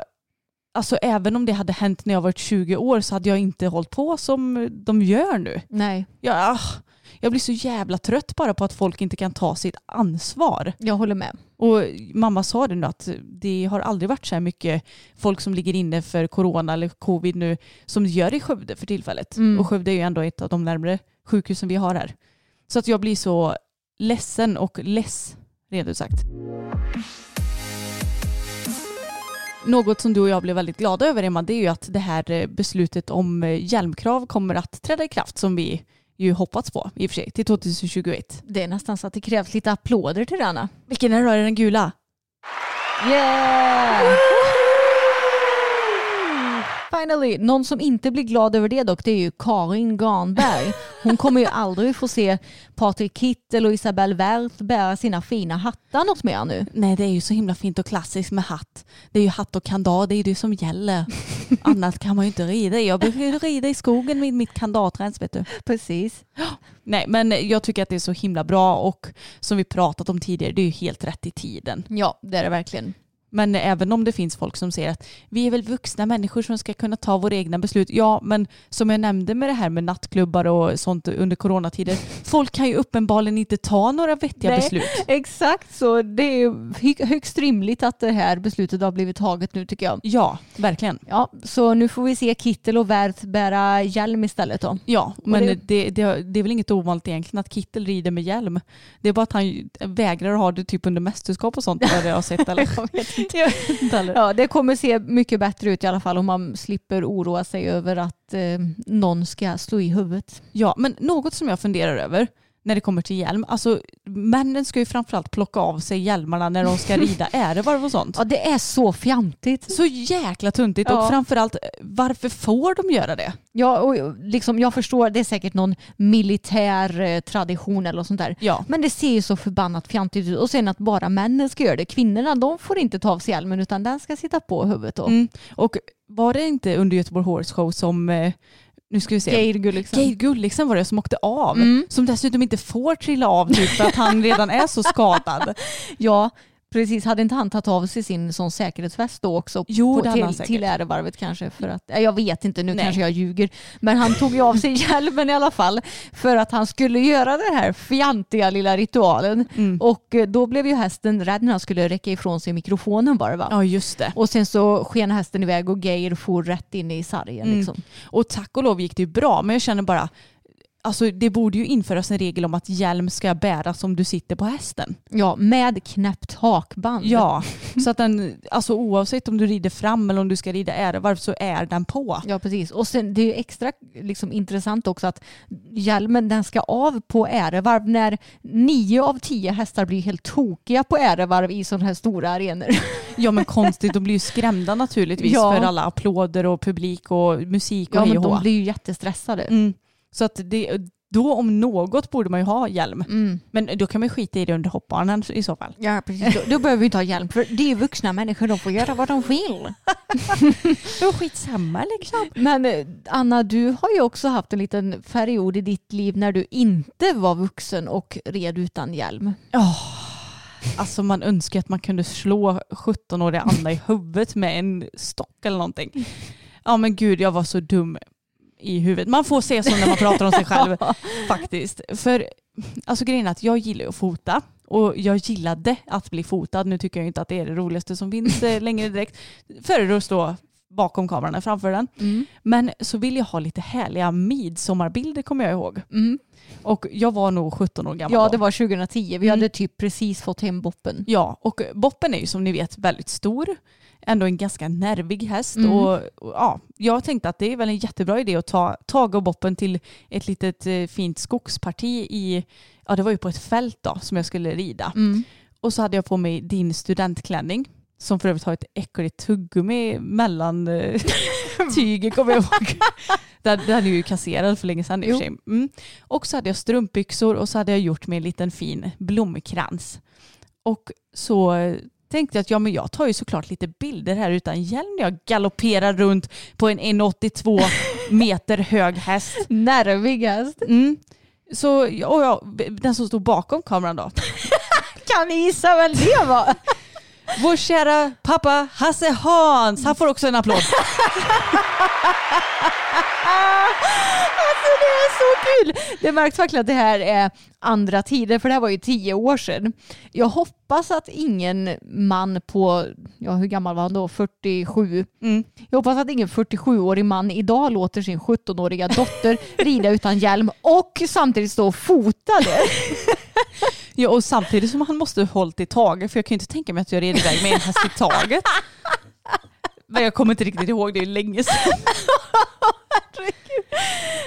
alltså även om det hade hänt när jag varit 20 år så hade jag inte hållit på som de gör nu. Nej, Ja, jag blir så jävla trött bara på att folk inte kan ta sitt ansvar. jag håller med. Och mamma sa det nu att det har aldrig varit så här mycket folk som ligger inne för corona eller covid nu som gör i Skövde för tillfället. Mm. Och Skövde är ju ändå ett av de närmare sjukhusen vi har här. Så att jag blir så ledsen och less, rent ut sagt. Något som du och jag blev väldigt glada över Emma, det är ju att det här eh, beslutet om eh, hjälmkrav kommer att träda i kraft som vi ju hoppats på i och för sig till 2021. Det är nästan så att det krävs lite applåder till denna. Vilken är det då? Är den gula? Yeah! Finally, någon som inte blir glad över det dock det är ju Karin Garnberg. Hon kommer ju aldrig få se Patrik Kittel och Isabelle Werth bära sina fina hattar något mer nu. Nej, det är ju så himla fint och klassiskt med hatt. Det är ju hatt och kandar, det är ju det som gäller. Annat kan man ju inte rida i. Jag brukar rida i skogen med mitt kandarträns, vet du. Precis. Nej, men jag tycker att det är så himla bra och som vi pratat om tidigare, det är ju helt rätt i tiden. Ja, det är det verkligen. Men även om det finns folk som säger att vi är väl vuxna människor som ska kunna ta våra egna beslut. Ja, men som jag nämnde med det här med nattklubbar och sånt under coronatider. Folk kan ju uppenbarligen inte ta några vettiga Nej. beslut. Exakt så. Det är högst rimligt att det här beslutet har blivit taget nu tycker jag. Ja, verkligen. Ja, så nu får vi se Kittel och Werth bära hjälm istället då. Ja, men det- det... Det, det, är väl inget ovanligt egentligen att Kittel rider med hjälm. Det är bara att han vägrar ha det typ under mästerskap och sånt vad jag har sett. Eller? Ja, det kommer se mycket bättre ut i alla fall om man slipper oroa sig över att eh, någon ska slå i huvudet. Ja, men något som jag funderar över när det kommer till hjälm. Alltså männen ska ju framförallt plocka av sig hjälmarna när de ska rida ärevarv och sånt. Ja, det är så fjantigt. Så jäkla tuntigt Ja. och framförallt varför får de göra det? Ja, och liksom, jag förstår, det är säkert någon militär eh, tradition eller sånt där. Ja. Men det ser ju så förbannat fjantigt ut. Och sen att bara männen ska göra det. Kvinnorna de får inte ta av sig hjälmen utan den ska sitta på huvudet då. Mm. Och var det inte under Göteborg Horse Show som, eh, nu ska vi se, Geir Gulliksen. Geir Gulliksen var det som åkte av. Mm. Som dessutom inte får trilla av typ för att han redan är så skadad. Ja, Precis, hade inte han tagit av sig sin sån säkerhetsväst då också? Jo, på, det hade han till, säkert. till ärevarvet kanske? För att, ja, jag vet inte, nu Nej. kanske jag ljuger. Men han tog ju av sig hjälmen i alla fall för att han skulle göra den här fjantiga lilla ritualen. Mm. Och eh, då blev ju hästen rädd när han skulle räcka ifrån sig mikrofonen bara va? Ja just det. Och sen så sken hästen iväg och Geir for rätt in i sargen. Mm. Liksom. Och tack och lov gick det ju bra men jag känner bara Alltså det borde ju införas en regel om att hjälm ska bäras om du sitter på hästen. Ja, med knäppt hakband. Ja, så att den, alltså oavsett om du rider fram eller om du ska rida ärevarv så är den på. Ja precis. Och sen det är ju extra liksom, intressant också att hjälmen den ska av på ärevarv när nio av tio hästar blir helt tokiga på ärevarv i sådana här stora arenor. Ja men konstigt, de blir ju skrämda naturligtvis Ja. för alla applåder och publik och musik och Ja men de blir ju jättestressade. mm. Så att det, då om något borde man ju ha hjälm. Mm. Men då kan man skita i det under hoppbanan i så fall. Ja precis, då, då behöver vi inte ha hjälm för det är ju vuxna människor, de får göra vad de vill. Det skitsamma liksom. Men eh, Anna, du har ju också haft en liten period i ditt liv när du inte var vuxen och red utan hjälm. Alltså man önskar att man kunde slå 17-åriga Anna i huvudet med en stock eller någonting. Ja men gud jag var så dum i huvudet. Man får se så när man pratar om sig själv faktiskt. För alltså grejen är att jag gillar att fota och jag gillade att bli fotad. Nu tycker jag inte att det är det roligaste som finns eh, längre direkt. Föredrar att stå bakom kameran än framför den. Mm. Men så vill jag ha lite härliga midsommarbilder kommer jag ihåg. Mm. Och jag var nog 17 år gammal Ja det var 2010, vi Mm. hade typ precis fått hem boppen. Ja, och boppen är ju som ni vet väldigt stor. Ändå en ganska nervig häst. Mm. Och, och, ja, jag tänkte att det är väl en jättebra idé att ta Tage och boppen till ett litet eh, fint skogsparti i, ja det var ju på ett fält då som jag skulle rida. Mm. Och så hade jag på mig din studentklänning som för övrigt har ett äckligt tuggummi mellan eh, tyget kommer jag ihåg. Den, den är ju kasserad för länge sedan i och för sig. Mm. Och så hade jag strumpbyxor och så hade jag gjort mig en liten fin blomkrans. Och så eh, tänkte jag att ja, men jag tar ju såklart lite bilder här utan hjälm när jag galopperar runt på en 1,82 meter hög häst. Nervig häst. Mm. Så, och jag, den som stod bakom kameran då, Kan ni gissa vem det var? Vår kära pappa Hasse Hans, han får också en applåd. Alltså det är så kul! Det märks verkligen att det här är andra tider för det här var ju tio år sedan. Jag hoppas att ingen man på, ja hur gammal var han då, 47? Mm. Jag hoppas att ingen 47-årig man idag låter sin 17-åriga dotter rida utan hjälm och samtidigt stå och fota det. Ja, och samtidigt som han måste hållit i taget, för jag kan ju inte tänka mig att jag red iväg med en häst i taget. Men jag kommer inte riktigt ihåg, det är länge sedan.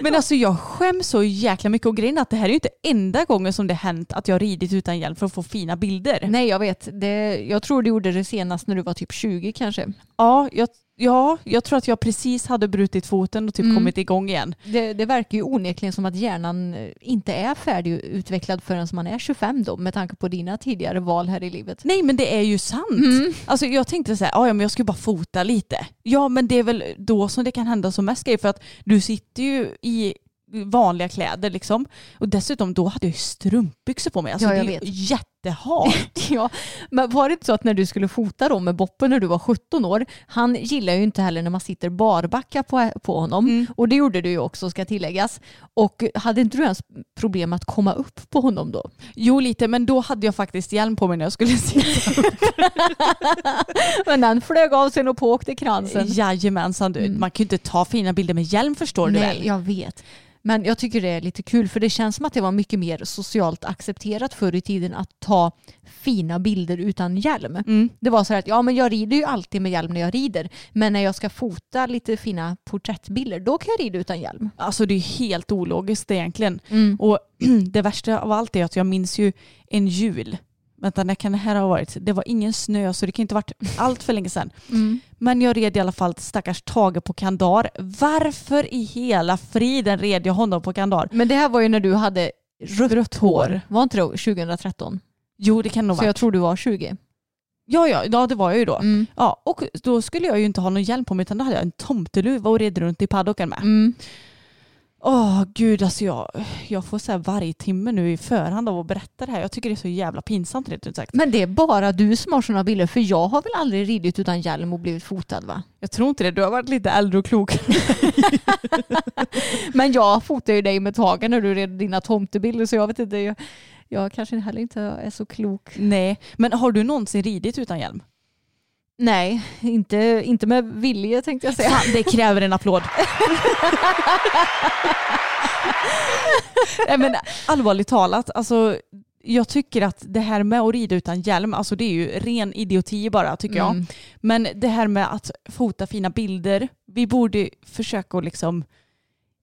Men alltså jag skäms så jäkla mycket och grejen att det här är ju inte enda gången som det hänt att jag ridit utan hjälm för att få fina bilder. Nej jag vet, det, jag tror du gjorde det senast när du var typ 20 kanske. Ja, jag, ja, jag tror att jag precis hade brutit foten och typ Mm. kommit igång igen. Det, det verkar ju onekligen som att hjärnan eh, inte är färdigutvecklad förrän man är 25 då med tanke på dina tidigare val här i livet. Nej men det är ju sant. Mm. Alltså jag tänkte så här, "Ja, ja men jag ska bara fota lite. Ja men det är väl då som det kan hända som mest grejer för att du sitter ju i vanliga kläder liksom. Och dessutom då hade jag ju strumpbyxor på mig. Alltså Ja, det jag ju vet. Jättehalt. Ja, men var det inte så att när du skulle fota då med Boppen när du var 17 år, han gillar ju inte heller när man sitter barbacka på, på honom. Mm. Och det gjorde du ju också ska tilläggas. Och hade inte du ens problem att komma upp på honom då? jo lite men då hade jag faktiskt hjälm på mig när jag skulle sitta. Men den flög av sen och på åkte kransen. Jajamensan du. Mm. Man kan ju inte ta fina bilder med hjälm förstår du Nej, väl. jag vet. Men jag tycker det är lite kul för det känns som att det var mycket mer socialt accepterat förr i tiden att ta fina bilder utan hjälm. Mm. Det var så här att ja, men jag rider ju alltid med hjälm när jag rider. Men när jag ska fota lite fina porträttbilder då kan jag rida utan hjälm. Alltså det är helt ologiskt egentligen. Mm. Och det värsta av allt är att jag minns ju en jul. Vänta, när kan det här ha varit? Det var ingen snö så det kan inte ha varit allt för länge sedan. Mm. Men jag red i alla fall stackars Tage på kandar. Varför i hela friden red jag honom på kandar? Men det här var ju när du hade rött, Rött hår. Var inte det 2013? Jo, det kan nog Så vara. jag tror du var 20. Ja, ja, ja, det var jag ju då. Mm. Ja, och då skulle jag ju inte ha någon hjälm på mig utan då hade jag en tomteluva och red runt i paddocken med. Mm. Åh gud, alltså jag, jag får så här varje timme nu i förhand av att berätta det här. Jag tycker det är så jävla pinsamt rent ut sagt. Men det är bara du som har sådana bilder för jag har väl aldrig ridit utan hjälm och blivit fotad va? Jag tror inte det, du har varit lite äldre och klok. Men jag fotar ju dig med tagen när du red dina tomtebilder så jag vet inte, jag, jag kanske heller inte är så klok. Nej, men har du någonsin ridit utan hjälm? Nej, inte, inte med vilje tänkte jag säga. Fan, det kräver en applåd. Nej, men allvarligt talat, alltså, jag tycker att det här med att rida utan hjälm, alltså det är ju ren idioti bara tycker jag. Mm. Men det här med att fota fina bilder, vi borde försöka att liksom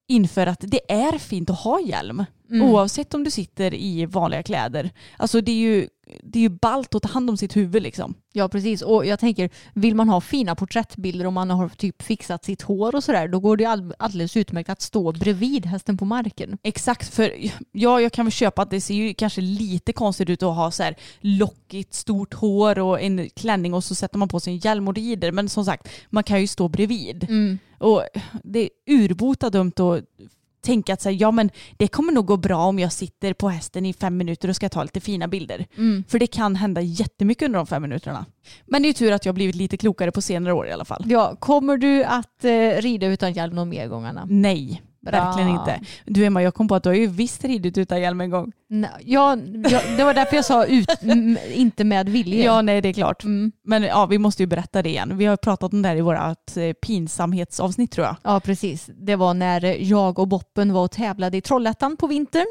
införa att det är fint att ha hjälm. Mm. Oavsett om du sitter i vanliga kläder. Alltså det är ju, det är ju ballt att ta hand om sitt huvud liksom. Ja precis och jag tänker vill man ha fina porträttbilder och man har typ fixat sitt hår och sådär då går det all- alldeles utmärkt att stå bredvid hästen på marken. Exakt, för ja, jag kan väl köpa att det ser ju kanske lite konstigt ut att ha så här lockigt stort hår och en klänning och så sätter man på sig en hjälm och rider. Men som sagt, man kan ju stå bredvid. Och det är urbota dumt att tänka att så här, ja, men det kommer nog gå bra om jag sitter på hästen i fem minuter och ska ta lite fina bilder. För det kan hända jättemycket under de fem minuterna. Men det är tur att jag blivit lite klokare på senare år i alla fall. Ja, kommer du att eh, rida utan hjälm någon mer gång Anna? Nej, Verkligen inte. Du Emma, jag kom på att du har ju visst ridit utan hjälm en gång. Nej, ja, ja, det var därför jag sa ut, inte med vilja. Ja, nej det är klart. Mm. Men ja, vi måste ju berätta det igen. Vi har pratat om det här i vårt eh, pinsamhetsavsnitt tror jag. Ja, precis. Det var när jag och Boppen var och tävlade i Trollhättan på vintern.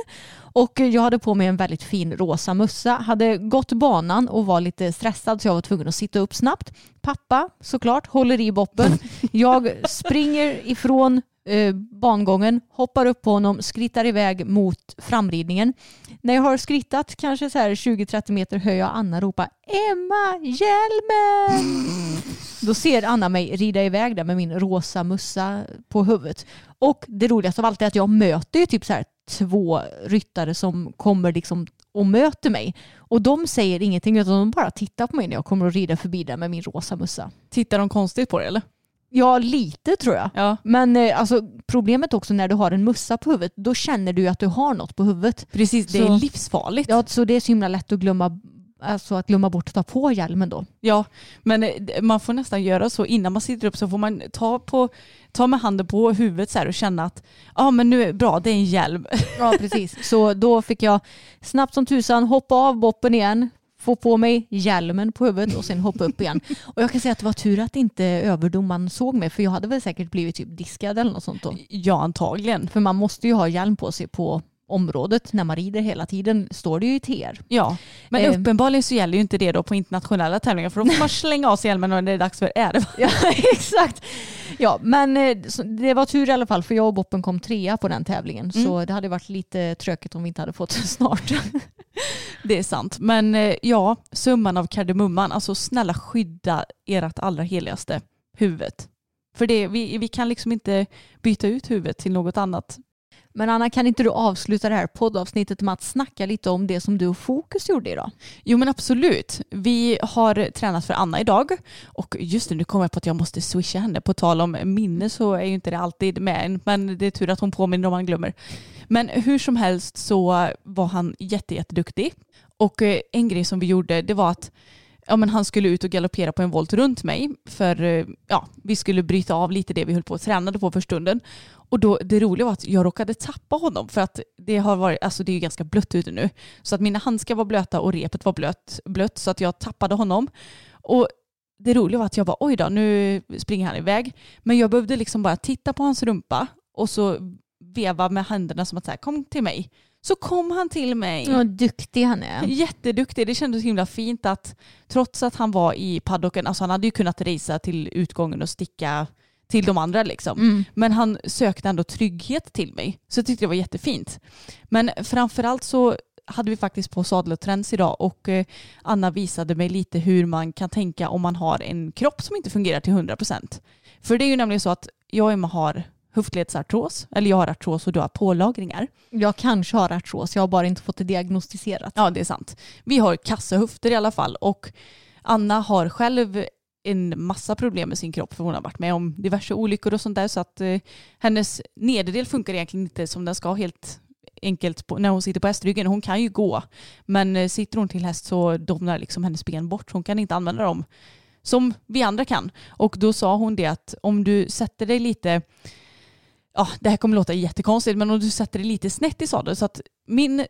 Och jag hade på mig en väldigt fin rosa mössa. Hade gått banan och var lite stressad så jag var tvungen att sitta upp snabbt. Pappa såklart håller i Boppen. Jag springer ifrån eh, bangången, hoppar upp på honom, skrittar iväg mot framridningen. När jag har skrittat kanske så här 20-30 meter hör jag Anna ropa Emma, hjälmen! Då ser Anna mig rida iväg där med min rosa mussa på huvudet. Och det roligaste av allt är att jag möter typ så här två ryttare som kommer liksom och möter mig. Och de säger ingenting utan de bara tittar på mig när jag kommer och rida förbi där med min rosa mussa. Tittar de konstigt på det eller? Ja, lite tror jag. Ja, Men eh, alltså, problemet också när du har en mussa på huvudet, då känner du att du har något på huvudet. precis. Det Så- är livsfarligt. Ja, så det är så himla lätt att glömma, alltså, att glömma bort att ta på hjälmen då. Ja, men eh, man får nästan göra så innan man sitter upp så får man ta, på, ta med handen på huvudet så och känna att ja men nu är bra, det är en hjälm. Ja, precis. Så då fick jag snabbt som tusan hoppa av boppen igen, få på mig hjälmen på huvudet och sen hoppa upp igen. Och jag kan säga att det var tur att inte överdomaren såg mig för jag hade väl säkert blivit typ diskad eller något sånt då. Ja, antagligen. För man måste ju ha hjälm på sig på området när man rider hela tiden, står det ju i TR. Ja, men Eh. uppenbarligen så gäller ju inte det då på internationella tävlingar för då får man slänga av sig hjälmen när det är dags för är det. Ja, exakt. Ja, men eh, det var tur i alla fall för jag och Boppen kom trea på den tävlingen. Så det hade varit lite tråkigt om vi inte hade fått snart. Det är sant. Men eh, ja, summan av kardemumman, alltså snälla skydda ert allra heligaste, huvudet. För det, vi, vi kan liksom inte byta ut huvudet till något annat. Men Anna, kan inte du avsluta det här poddavsnittet med att snacka lite om det som du och Fokus gjorde idag? Jo men absolut. Vi har tränat för Anna idag och just nu, nu kommer jag på att jag måste swisha henne. På tal om minne så är ju inte det alltid med en men det är tur att hon påminner om man glömmer. Men hur som helst så var han jätte, jätteduktig och eh, en grej som vi gjorde det var att ja, men han skulle ut och galoppera på en volt runt mig för eh, ja, vi skulle bryta av lite det vi höll på och tränade på för stunden. Och då, det roliga var att jag råkade tappa honom för att det har varit, alltså det är ju ganska blött ute nu. Så att mina handskar var blöta och repet var blött, blött så att jag tappade honom. Och det roliga var att jag bara oj då, nu springer han iväg. Men jag behövde liksom bara titta på hans rumpa och så veva med händerna som att säga kom till mig. Så kom han till mig. Vad duktig han är. Jätteduktig. Det kändes himla fint att trots att han var i paddocken, alltså han hade ju kunnat racea till utgången och sticka till de andra liksom. Mm. Men han sökte ändå trygghet till mig. Så jag tyckte det var jättefint. Men framförallt så hade vi faktiskt på Sadel och Trends idag och eh, Anna visade mig lite hur man kan tänka om man har en kropp som inte fungerar till 100%. För det är ju nämligen så att jag och Emma har höftledsartros, eller jag har artros och du har pålagringar. Jag kanske har artros, jag har bara inte fått det diagnostiserat. Ja, det är sant. Vi har kassa höfter i alla fall och Anna har själv en massa problem med sin kropp för hon har varit med om diverse olyckor och sånt där så att eh, hennes nederdel funkar egentligen inte som den ska helt enkelt på, när hon sitter på hästryggen. Hon kan ju gå men eh, sitter hon till häst så domnar liksom hennes ben bort. Hon kan inte använda dem som vi andra kan. Och då sa hon det att om du sätter dig lite ja, det här kommer låta jättekonstigt, men om du sätter dig lite snett i sadeln så att min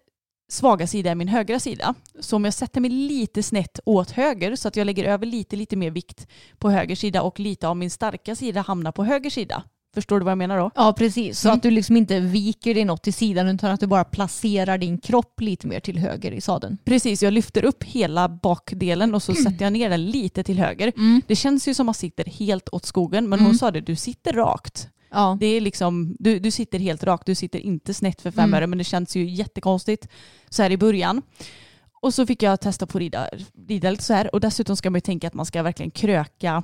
svaga sida är min högra sida. Så om jag sätter mig lite snett åt höger så att jag lägger över lite, lite mer vikt på höger sida och lite av min starka sida hamnar på höger sida. Förstår du vad jag menar då? Ja precis, så Mm. att du liksom inte viker dig något till sidan utan att du bara placerar din kropp lite mer till höger i sadeln. Precis, jag lyfter upp hela bakdelen och så sätter jag ner den lite till höger. Det känns ju som att man sitter helt åt skogen, men hon Mm. sa det, du sitter rakt. Ja. Det är liksom, du, du sitter helt rakt, du sitter inte snett för fem Mm. öre men det känns ju jättekonstigt så här i början. Och så fick jag testa på rida, rida lite så här och dessutom ska man ju tänka att man ska verkligen kröka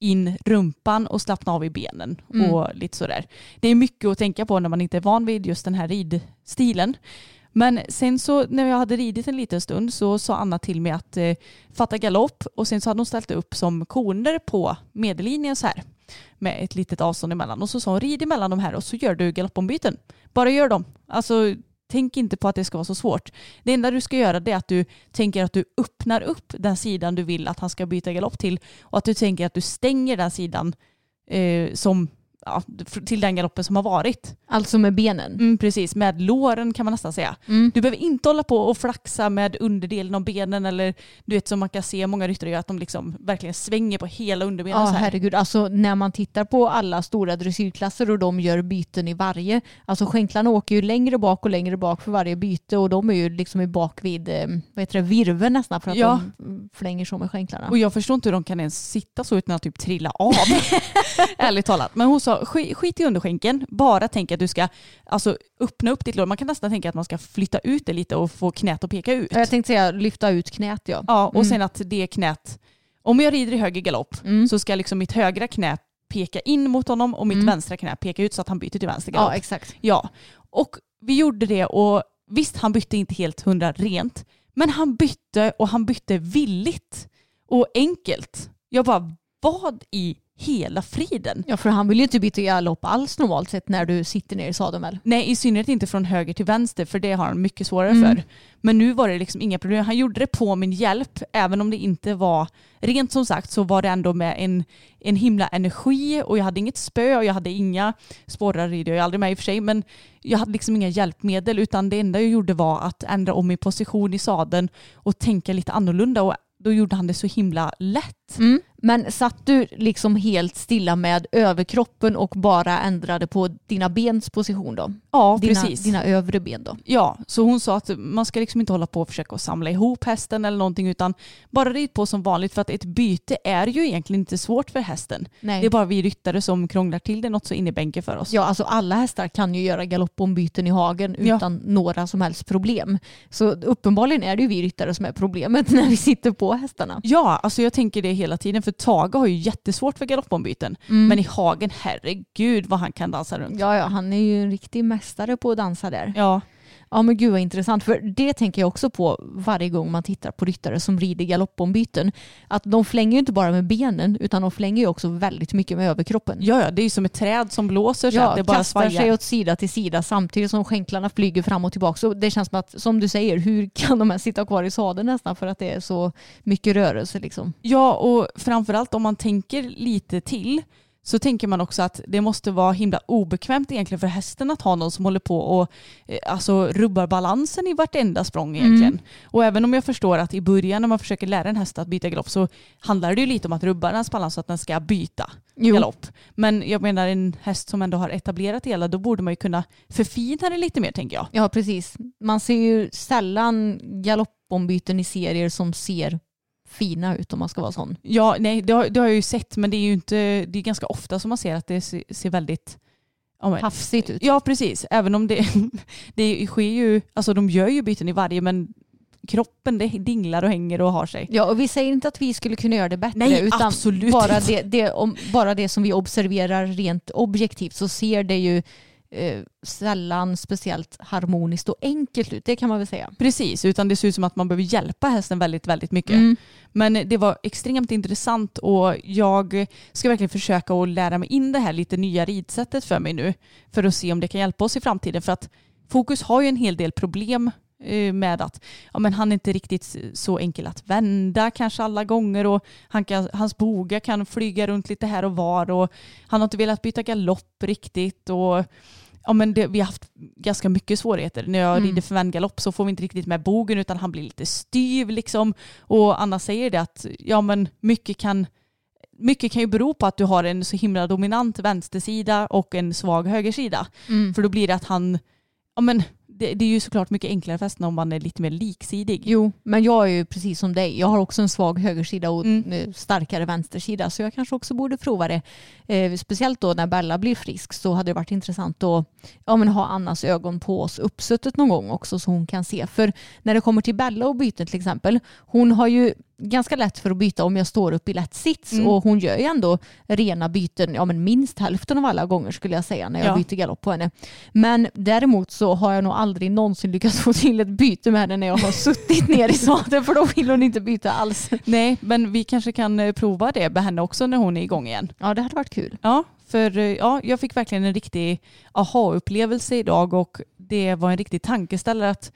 in rumpan och slappna av i benen Mm. och lite sådär. Det är mycket att tänka på när man inte är van vid just den här ridstilen. Men sen så när jag hade ridit en liten stund så sa Anna till mig att eh, fatta galopp och sen så hade hon ställt upp som koner på medellinjen så här med ett litet avstånd emellan och så sa hon rid emellan de här och så gör du galoppombyten. Bara gör dem. Alltså tänk inte på att det ska vara så svårt. Det enda du ska göra det är att du tänker att du öppnar upp den sidan du vill att han ska byta galopp till och att du tänker att du stänger den sidan eh, som ja, till den galoppen som har varit. Alltså med benen. Mm, precis, med låren kan man nästan säga. Mm. Du behöver inte hålla på och flaxa med underdelen av benen eller du vet som man kan se många ryttare gör att de liksom verkligen svänger på hela underbenen Ja så här. herregud, alltså när man tittar på alla stora dressyrklasser och de gör byten i varje, alltså skänklarna åker ju längre bak och längre bak för varje byte och de är ju liksom i bak vid, eh, vad heter det, virveln nästan för att Ja. de flänger så med skänklarna. Och jag förstår inte hur de kan ens sitta så utan att typ trilla av. Ärligt talat. Men hon sa skit, skit i underskänken, bara tänk att du ska alltså, öppna upp ditt lår. Man kan nästan tänka att man ska flytta ut det lite och få knät att peka ut. Ja, Jag tänkte säga lyfta ut knät ja. Ja, och Mm. sen att det knät, om jag rider i höger galopp Mm. så ska liksom mitt högra knä peka in mot honom och mitt Mm. vänstra knä peka ut så att han byter till vänster galopp. Ja exakt. Ja, och vi gjorde det och visst han bytte inte helt hundra rent, men han bytte och han bytte villigt och enkelt. Jag bara, vad i hela friden? Ja för han vill ju inte byta galopp alls normalt sett när du sitter ner i sadeln väl? Nej, i synnerhet inte från höger till vänster för det har han mycket svårare Mm. för. Men nu var det liksom inga problem. Han gjorde det på min hjälp, även om det inte var rent som sagt så var det ändå med en, en himla energi och jag hade inget spö och jag hade inga spårar rider jag aldrig med i och för sig men jag hade liksom inga hjälpmedel utan det enda jag gjorde var att ändra om min position i sadeln och tänka lite annorlunda och då gjorde han det så himla lätt. Mm. Men satt du liksom helt stilla med överkroppen och bara ändrade på dina bens position då? Ja, Dina, precis. dina övre ben då? Ja, så hon sa att man ska liksom inte hålla på och försöka samla ihop hästen eller någonting utan bara rid på som vanligt för att ett byte är ju egentligen inte svårt för hästen. Nej. Det är bara vi ryttare som krånglar till det något så in i bänken för oss. Ja, alltså alla hästar kan ju göra galoppombyten i hagen Ja. utan några som helst problem. Så uppenbarligen är det ju vi ryttare som är problemet när vi sitter på hästarna. Ja, alltså jag tänker det hela tiden för Tage har ju jättesvårt för galoppombyten. Men i hagen, herregud vad han kan dansa runt. Ja, ja, han är ju en riktig mästare på att dansa där. Ja, Ja men gud vad intressant. För det tänker jag också på varje gång man tittar på ryttare som rider galoppombyten. Att de flänger ju inte bara med benen utan de flänger ju också väldigt mycket med överkroppen. ja, ja det är ju som ett träd som blåser så att det bara kastar svajar. sig åt sida till sida samtidigt som skänklarna flyger fram och tillbaka. Så det känns som att, som du säger, hur kan de här sitta kvar i sadeln nästan för att det är så mycket rörelse liksom. Ja, och framförallt om man tänker lite till så tänker man också att det måste vara himla obekvämt egentligen för hästen att ha någon som håller på och eh, alltså, rubbar balansen i vartenda språng egentligen. Mm. Och även om jag förstår att i början när man försöker lära en häst att byta galopp så handlar det ju lite om att rubba dens balans så att den ska byta Jo. galopp. Men jag menar en häst som ändå har etablerat det hela då borde man ju kunna förfina det lite mer tänker jag. Ja precis. Man ser ju sällan galoppombyten i serier som ser fina ut om man ska vara sån. Ja, nej det har, det har jag ju sett men det är ju inte, det är ganska ofta som man ser att det ser, ser väldigt ja, men- Hafsigt ut. Ja precis, även om det, det sker ju, alltså de gör ju byten i varje men kroppen det dinglar och hänger och har sig. Ja, och vi säger inte att vi skulle kunna göra det bättre. Nej, utan bara det, det, om, bara det som vi observerar rent objektivt så ser det ju eh, sällan speciellt harmoniskt och enkelt ut. Det kan man väl säga. Precis, utan det ser ut som att man behöver hjälpa hästen väldigt, väldigt mycket. Mm. Men det var extremt intressant och jag ska verkligen försöka att lära mig in det här lite nya ridsättet för mig nu. För att se om det kan hjälpa oss i framtiden. För att Fokus har ju en hel del problem med att ja, men han är inte riktigt så enkel att vända kanske alla gånger och han kan, hans boga kan flyga runt lite här och var och han har inte velat byta galopp riktigt och ja, men det, vi har haft ganska mycket svårigheter. När jag Mm. rider för vändgalopp så får vi inte riktigt med bogen utan han blir lite styv liksom. Och Anna säger det att ja, men mycket kan mycket kan ju bero på att du har en så himla dominant vänstersida och en svag högersida. Mm. För då blir det att han, ja men det, det är ju såklart mycket enklare för hästen om man är lite mer liksidig. Jo, men jag är ju precis som dig. Jag har också en svag högersida och Mm. eh, starkare vänstersida. Så jag kanske också borde prova det. Eh, speciellt då när Bella blir frisk så hade det varit intressant att ja, men ha Annas ögon på oss uppsuttet någon gång också så hon kan se. För när det kommer till Bella och byten till exempel. Hon har ju ganska lätt för att byta om jag står upp i lätt sits Mm. och hon gör ju ändå rena byten ja, men minst hälften av alla gånger skulle jag säga när jag Ja. byter galopp på henne. Men däremot så har jag nog aldrig någonsin lyckats få till ett byte med henne när jag har suttit ner i sadeln för då vill hon inte byta alls. Nej, men vi kanske kan eh, prova det med henne också när hon är igång igen. Ja det hade varit kul. Ja, för eh, ja, jag fick verkligen en riktig aha-upplevelse idag och det var en riktig tankeställare att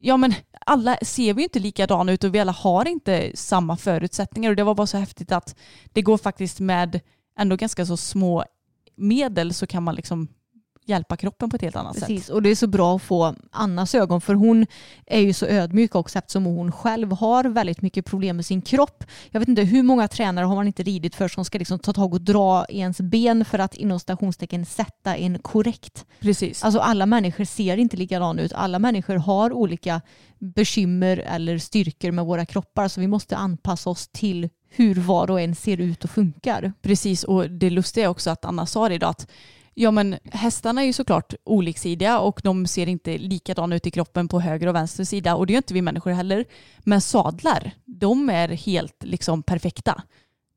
ja men alla ser vi ju inte likadana ut och vi alla har inte samma förutsättningar. Och det var bara så häftigt att det går faktiskt med ändå ganska så små medel så kan man liksom hjälpa kroppen på ett helt annat sätt. Precis, och det är så bra att få Annas ögon för hon är ju så ödmjuk också eftersom hon själv har väldigt mycket problem med sin kropp. Jag vet inte hur många tränare har man inte ridit för som ska liksom ta tag och dra i ens ben för att inom stationstecken sätta en korrekt. Precis. Alltså alla människor ser inte likadana ut. Alla människor har olika bekymmer eller styrkor med våra kroppar så vi måste anpassa oss till hur var och en ser ut och funkar. Precis, och det lustiga är också att Anna sa det idag att ja, men hästarna är ju såklart oliksidiga och de ser inte likadana ut i kroppen på höger och vänster sida och det gör inte vi människor heller. Men sadlar, de är helt liksom perfekta.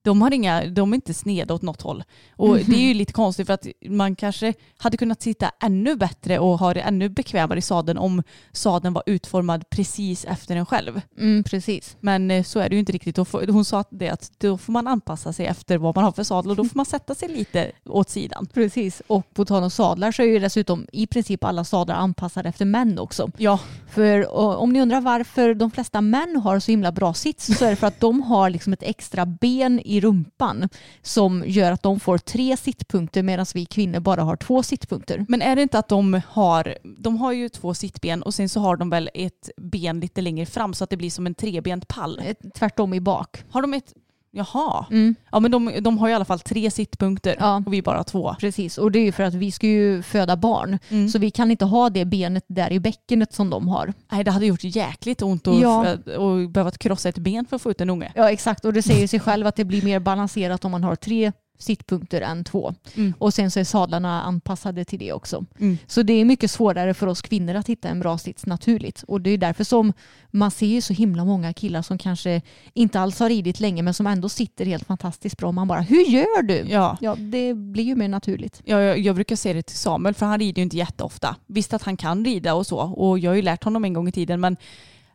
De, har inga, de är inte sneda åt något håll. Och det är ju lite konstigt för att man kanske hade kunnat sitta ännu bättre och ha det ännu bekvämare i sadeln om sadeln var utformad precis efter en själv. Mm, precis. Men eh, så är det ju inte riktigt. Hon sa att det att då får man anpassa sig efter vad man har för sadel och då får man sätta sig lite åt sidan. Precis, och på tal om sadlar så är ju dessutom i princip alla sadlar anpassade efter män också. Ja, För om ni undrar varför de flesta män har så himla bra sits så är det för att de har liksom ett extra ben i rumpan som gör att de får tre sittpunkter medan vi kvinnor bara har två sittpunkter. men är det inte att de har, de har ju två sittben och sen så har de väl ett ben lite längre fram så att det blir som en trebent pall. Eh, Tvärtom i bak. Har de ett, jaha. Mm. Ja men de, de har i alla fall tre sittpunkter Ja. och vi bara två. Precis, och det är ju för att vi ska ju föda barn. Mm. Så vi kan inte ha det benet där i bäckenet som de har. Nej det hade gjort jäkligt ont att Ja. och behöva krossa ett ben för att få ut en unge. Ja exakt, och det säger sig själv att det blir mer balanserat om man har tre sittpunkter än två. Mm. Och sen så är sadlarna anpassade till det också. Mm. Så det är mycket svårare för oss kvinnor att hitta en bra sits naturligt. Och det är därför som man ser ju så himla många killar som kanske inte alls har ridit länge men som ändå sitter helt fantastiskt bra. Man bara, hur gör du? Ja. Ja, det blir ju mer naturligt. Ja, jag, jag brukar säga det till Samuel för han rider ju inte jätteofta. Visst att han kan rida och så och jag har ju lärt honom en gång i tiden men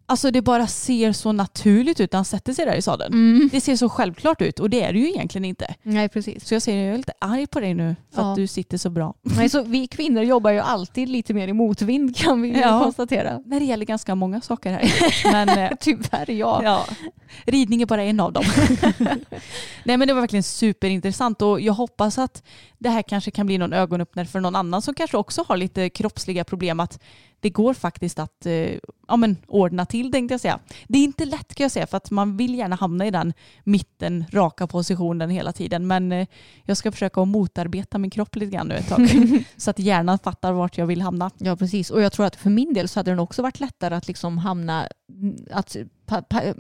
alltså det bara ser så naturligt ut när han sätter sig där i sadeln. Mm. Det ser så självklart ut och det är det ju egentligen inte. Nej, precis. Så jag säger jag är lite arg på dig nu för Ja. att du sitter så bra. Nej, så vi kvinnor jobbar ju alltid lite mer i motvind kan vi Ja. konstatera. När det gäller ganska många saker här. Men eh, Tyvärr ja. ja, ridning är bara en av dem. Nej men det var verkligen superintressant och jag hoppas att det här kanske kan bli någon ögonöppnare för någon annan som kanske också har lite kroppsliga problem att det går faktiskt att eh, ja, men, ordna till tänkte jag säga. Det är inte lätt kan jag säga för att man vill gärna hamna i den mitten, raka positionen hela tiden men eh, jag ska försöka att motarbeta min kropp lite grann nu ett tag så att hjärnan fattar vart jag vill hamna. Ja precis och jag tror att för min del så hade det också varit lättare att liksom hamna att pa, pa,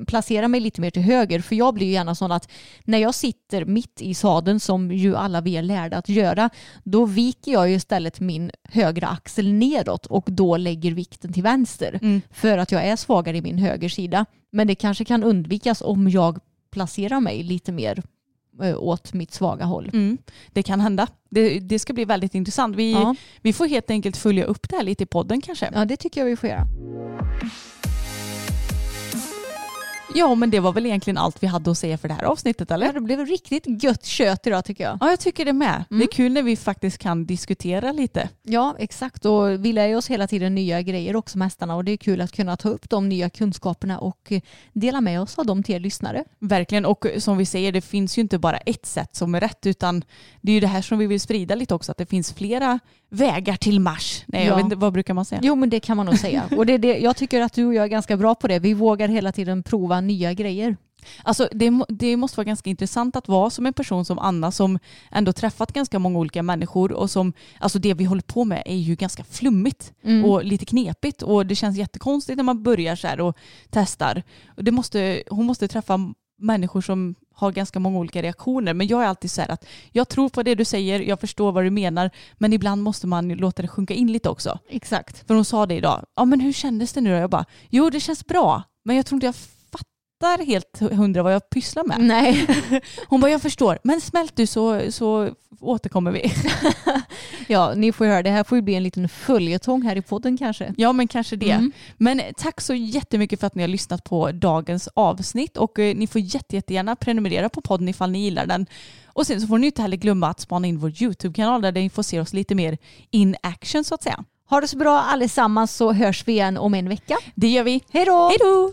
placera mig lite mer till höger för jag blir ju gärna sån att när jag sitter mitt i sadeln som ju alla vi är lärda att göra då viker jag ju istället min högra axel neråt och då lägger vikten till vänster Mm. för att jag är svagare i min högersida men det kanske kan undvikas om jag placerar mig lite mer eh, åt mitt svaga håll. Mm, det kan hända. Det, det ska bli väldigt intressant. Vi, Ja. vi får helt enkelt följa upp det här lite i podden kanske. ja, det tycker jag vi får göra. Ja, men det var väl egentligen allt vi hade att säga för det här avsnittet, eller? Ja, det blev riktigt gött kött idag tycker jag. Ja, jag tycker det med. Det Mm. är kul när vi faktiskt kan diskutera lite. Ja, exakt. Och vi lär ju oss hela tiden nya grejer också, mästarna. Och det är kul att kunna ta upp de nya kunskaperna och dela med oss av dem till er lyssnare. Verkligen. Och som vi säger, det finns ju inte bara ett sätt som är rätt, utan det är ju det här som vi vill sprida lite också, att det finns flera vägar till Mars. Nej, Ja. inte, vad brukar man säga? Jo, men det kan man nog säga. Och det är det, jag tycker att du och jag är ganska bra på det. Vi vågar hela tiden prova nya grejer. Alltså det, det måste vara ganska intressant att vara som en person som Anna som ändå träffat ganska många olika människor och som, alltså det vi håller på med är ju ganska flummigt Mm. och lite knepigt och det känns jättekonstigt när man börjar så här och testar. Och det måste, hon måste träffa människor som har ganska många olika reaktioner men jag är alltid så här att jag tror på det du säger, jag förstår vad du menar men ibland måste man låta det sjunka in lite också. Exakt. För hon sa det idag. Ja men hur kändes det nu då? Jag bara, jo det känns bra. Men jag tror inte jag fattar helt hundra vad jag pysslar med. Nej. Hon bara, jag förstår. Men smält du så, så återkommer vi. Ja, ni får höra. Det här får ju bli en liten följetong här i podden kanske. Ja men kanske det. Mm. Men tack så jättemycket för att ni har lyssnat på dagens avsnitt och eh, ni får jätte, jättegärna prenumerera på podden ifall ni gillar den. Och sen så får ni inte heller glömma att spana in vår YouTube-kanal där ni får se oss lite mer in action så att säga. Ha det så bra allesammans så hörs vi igen om en vecka. Det gör vi. Hej då! Hej då!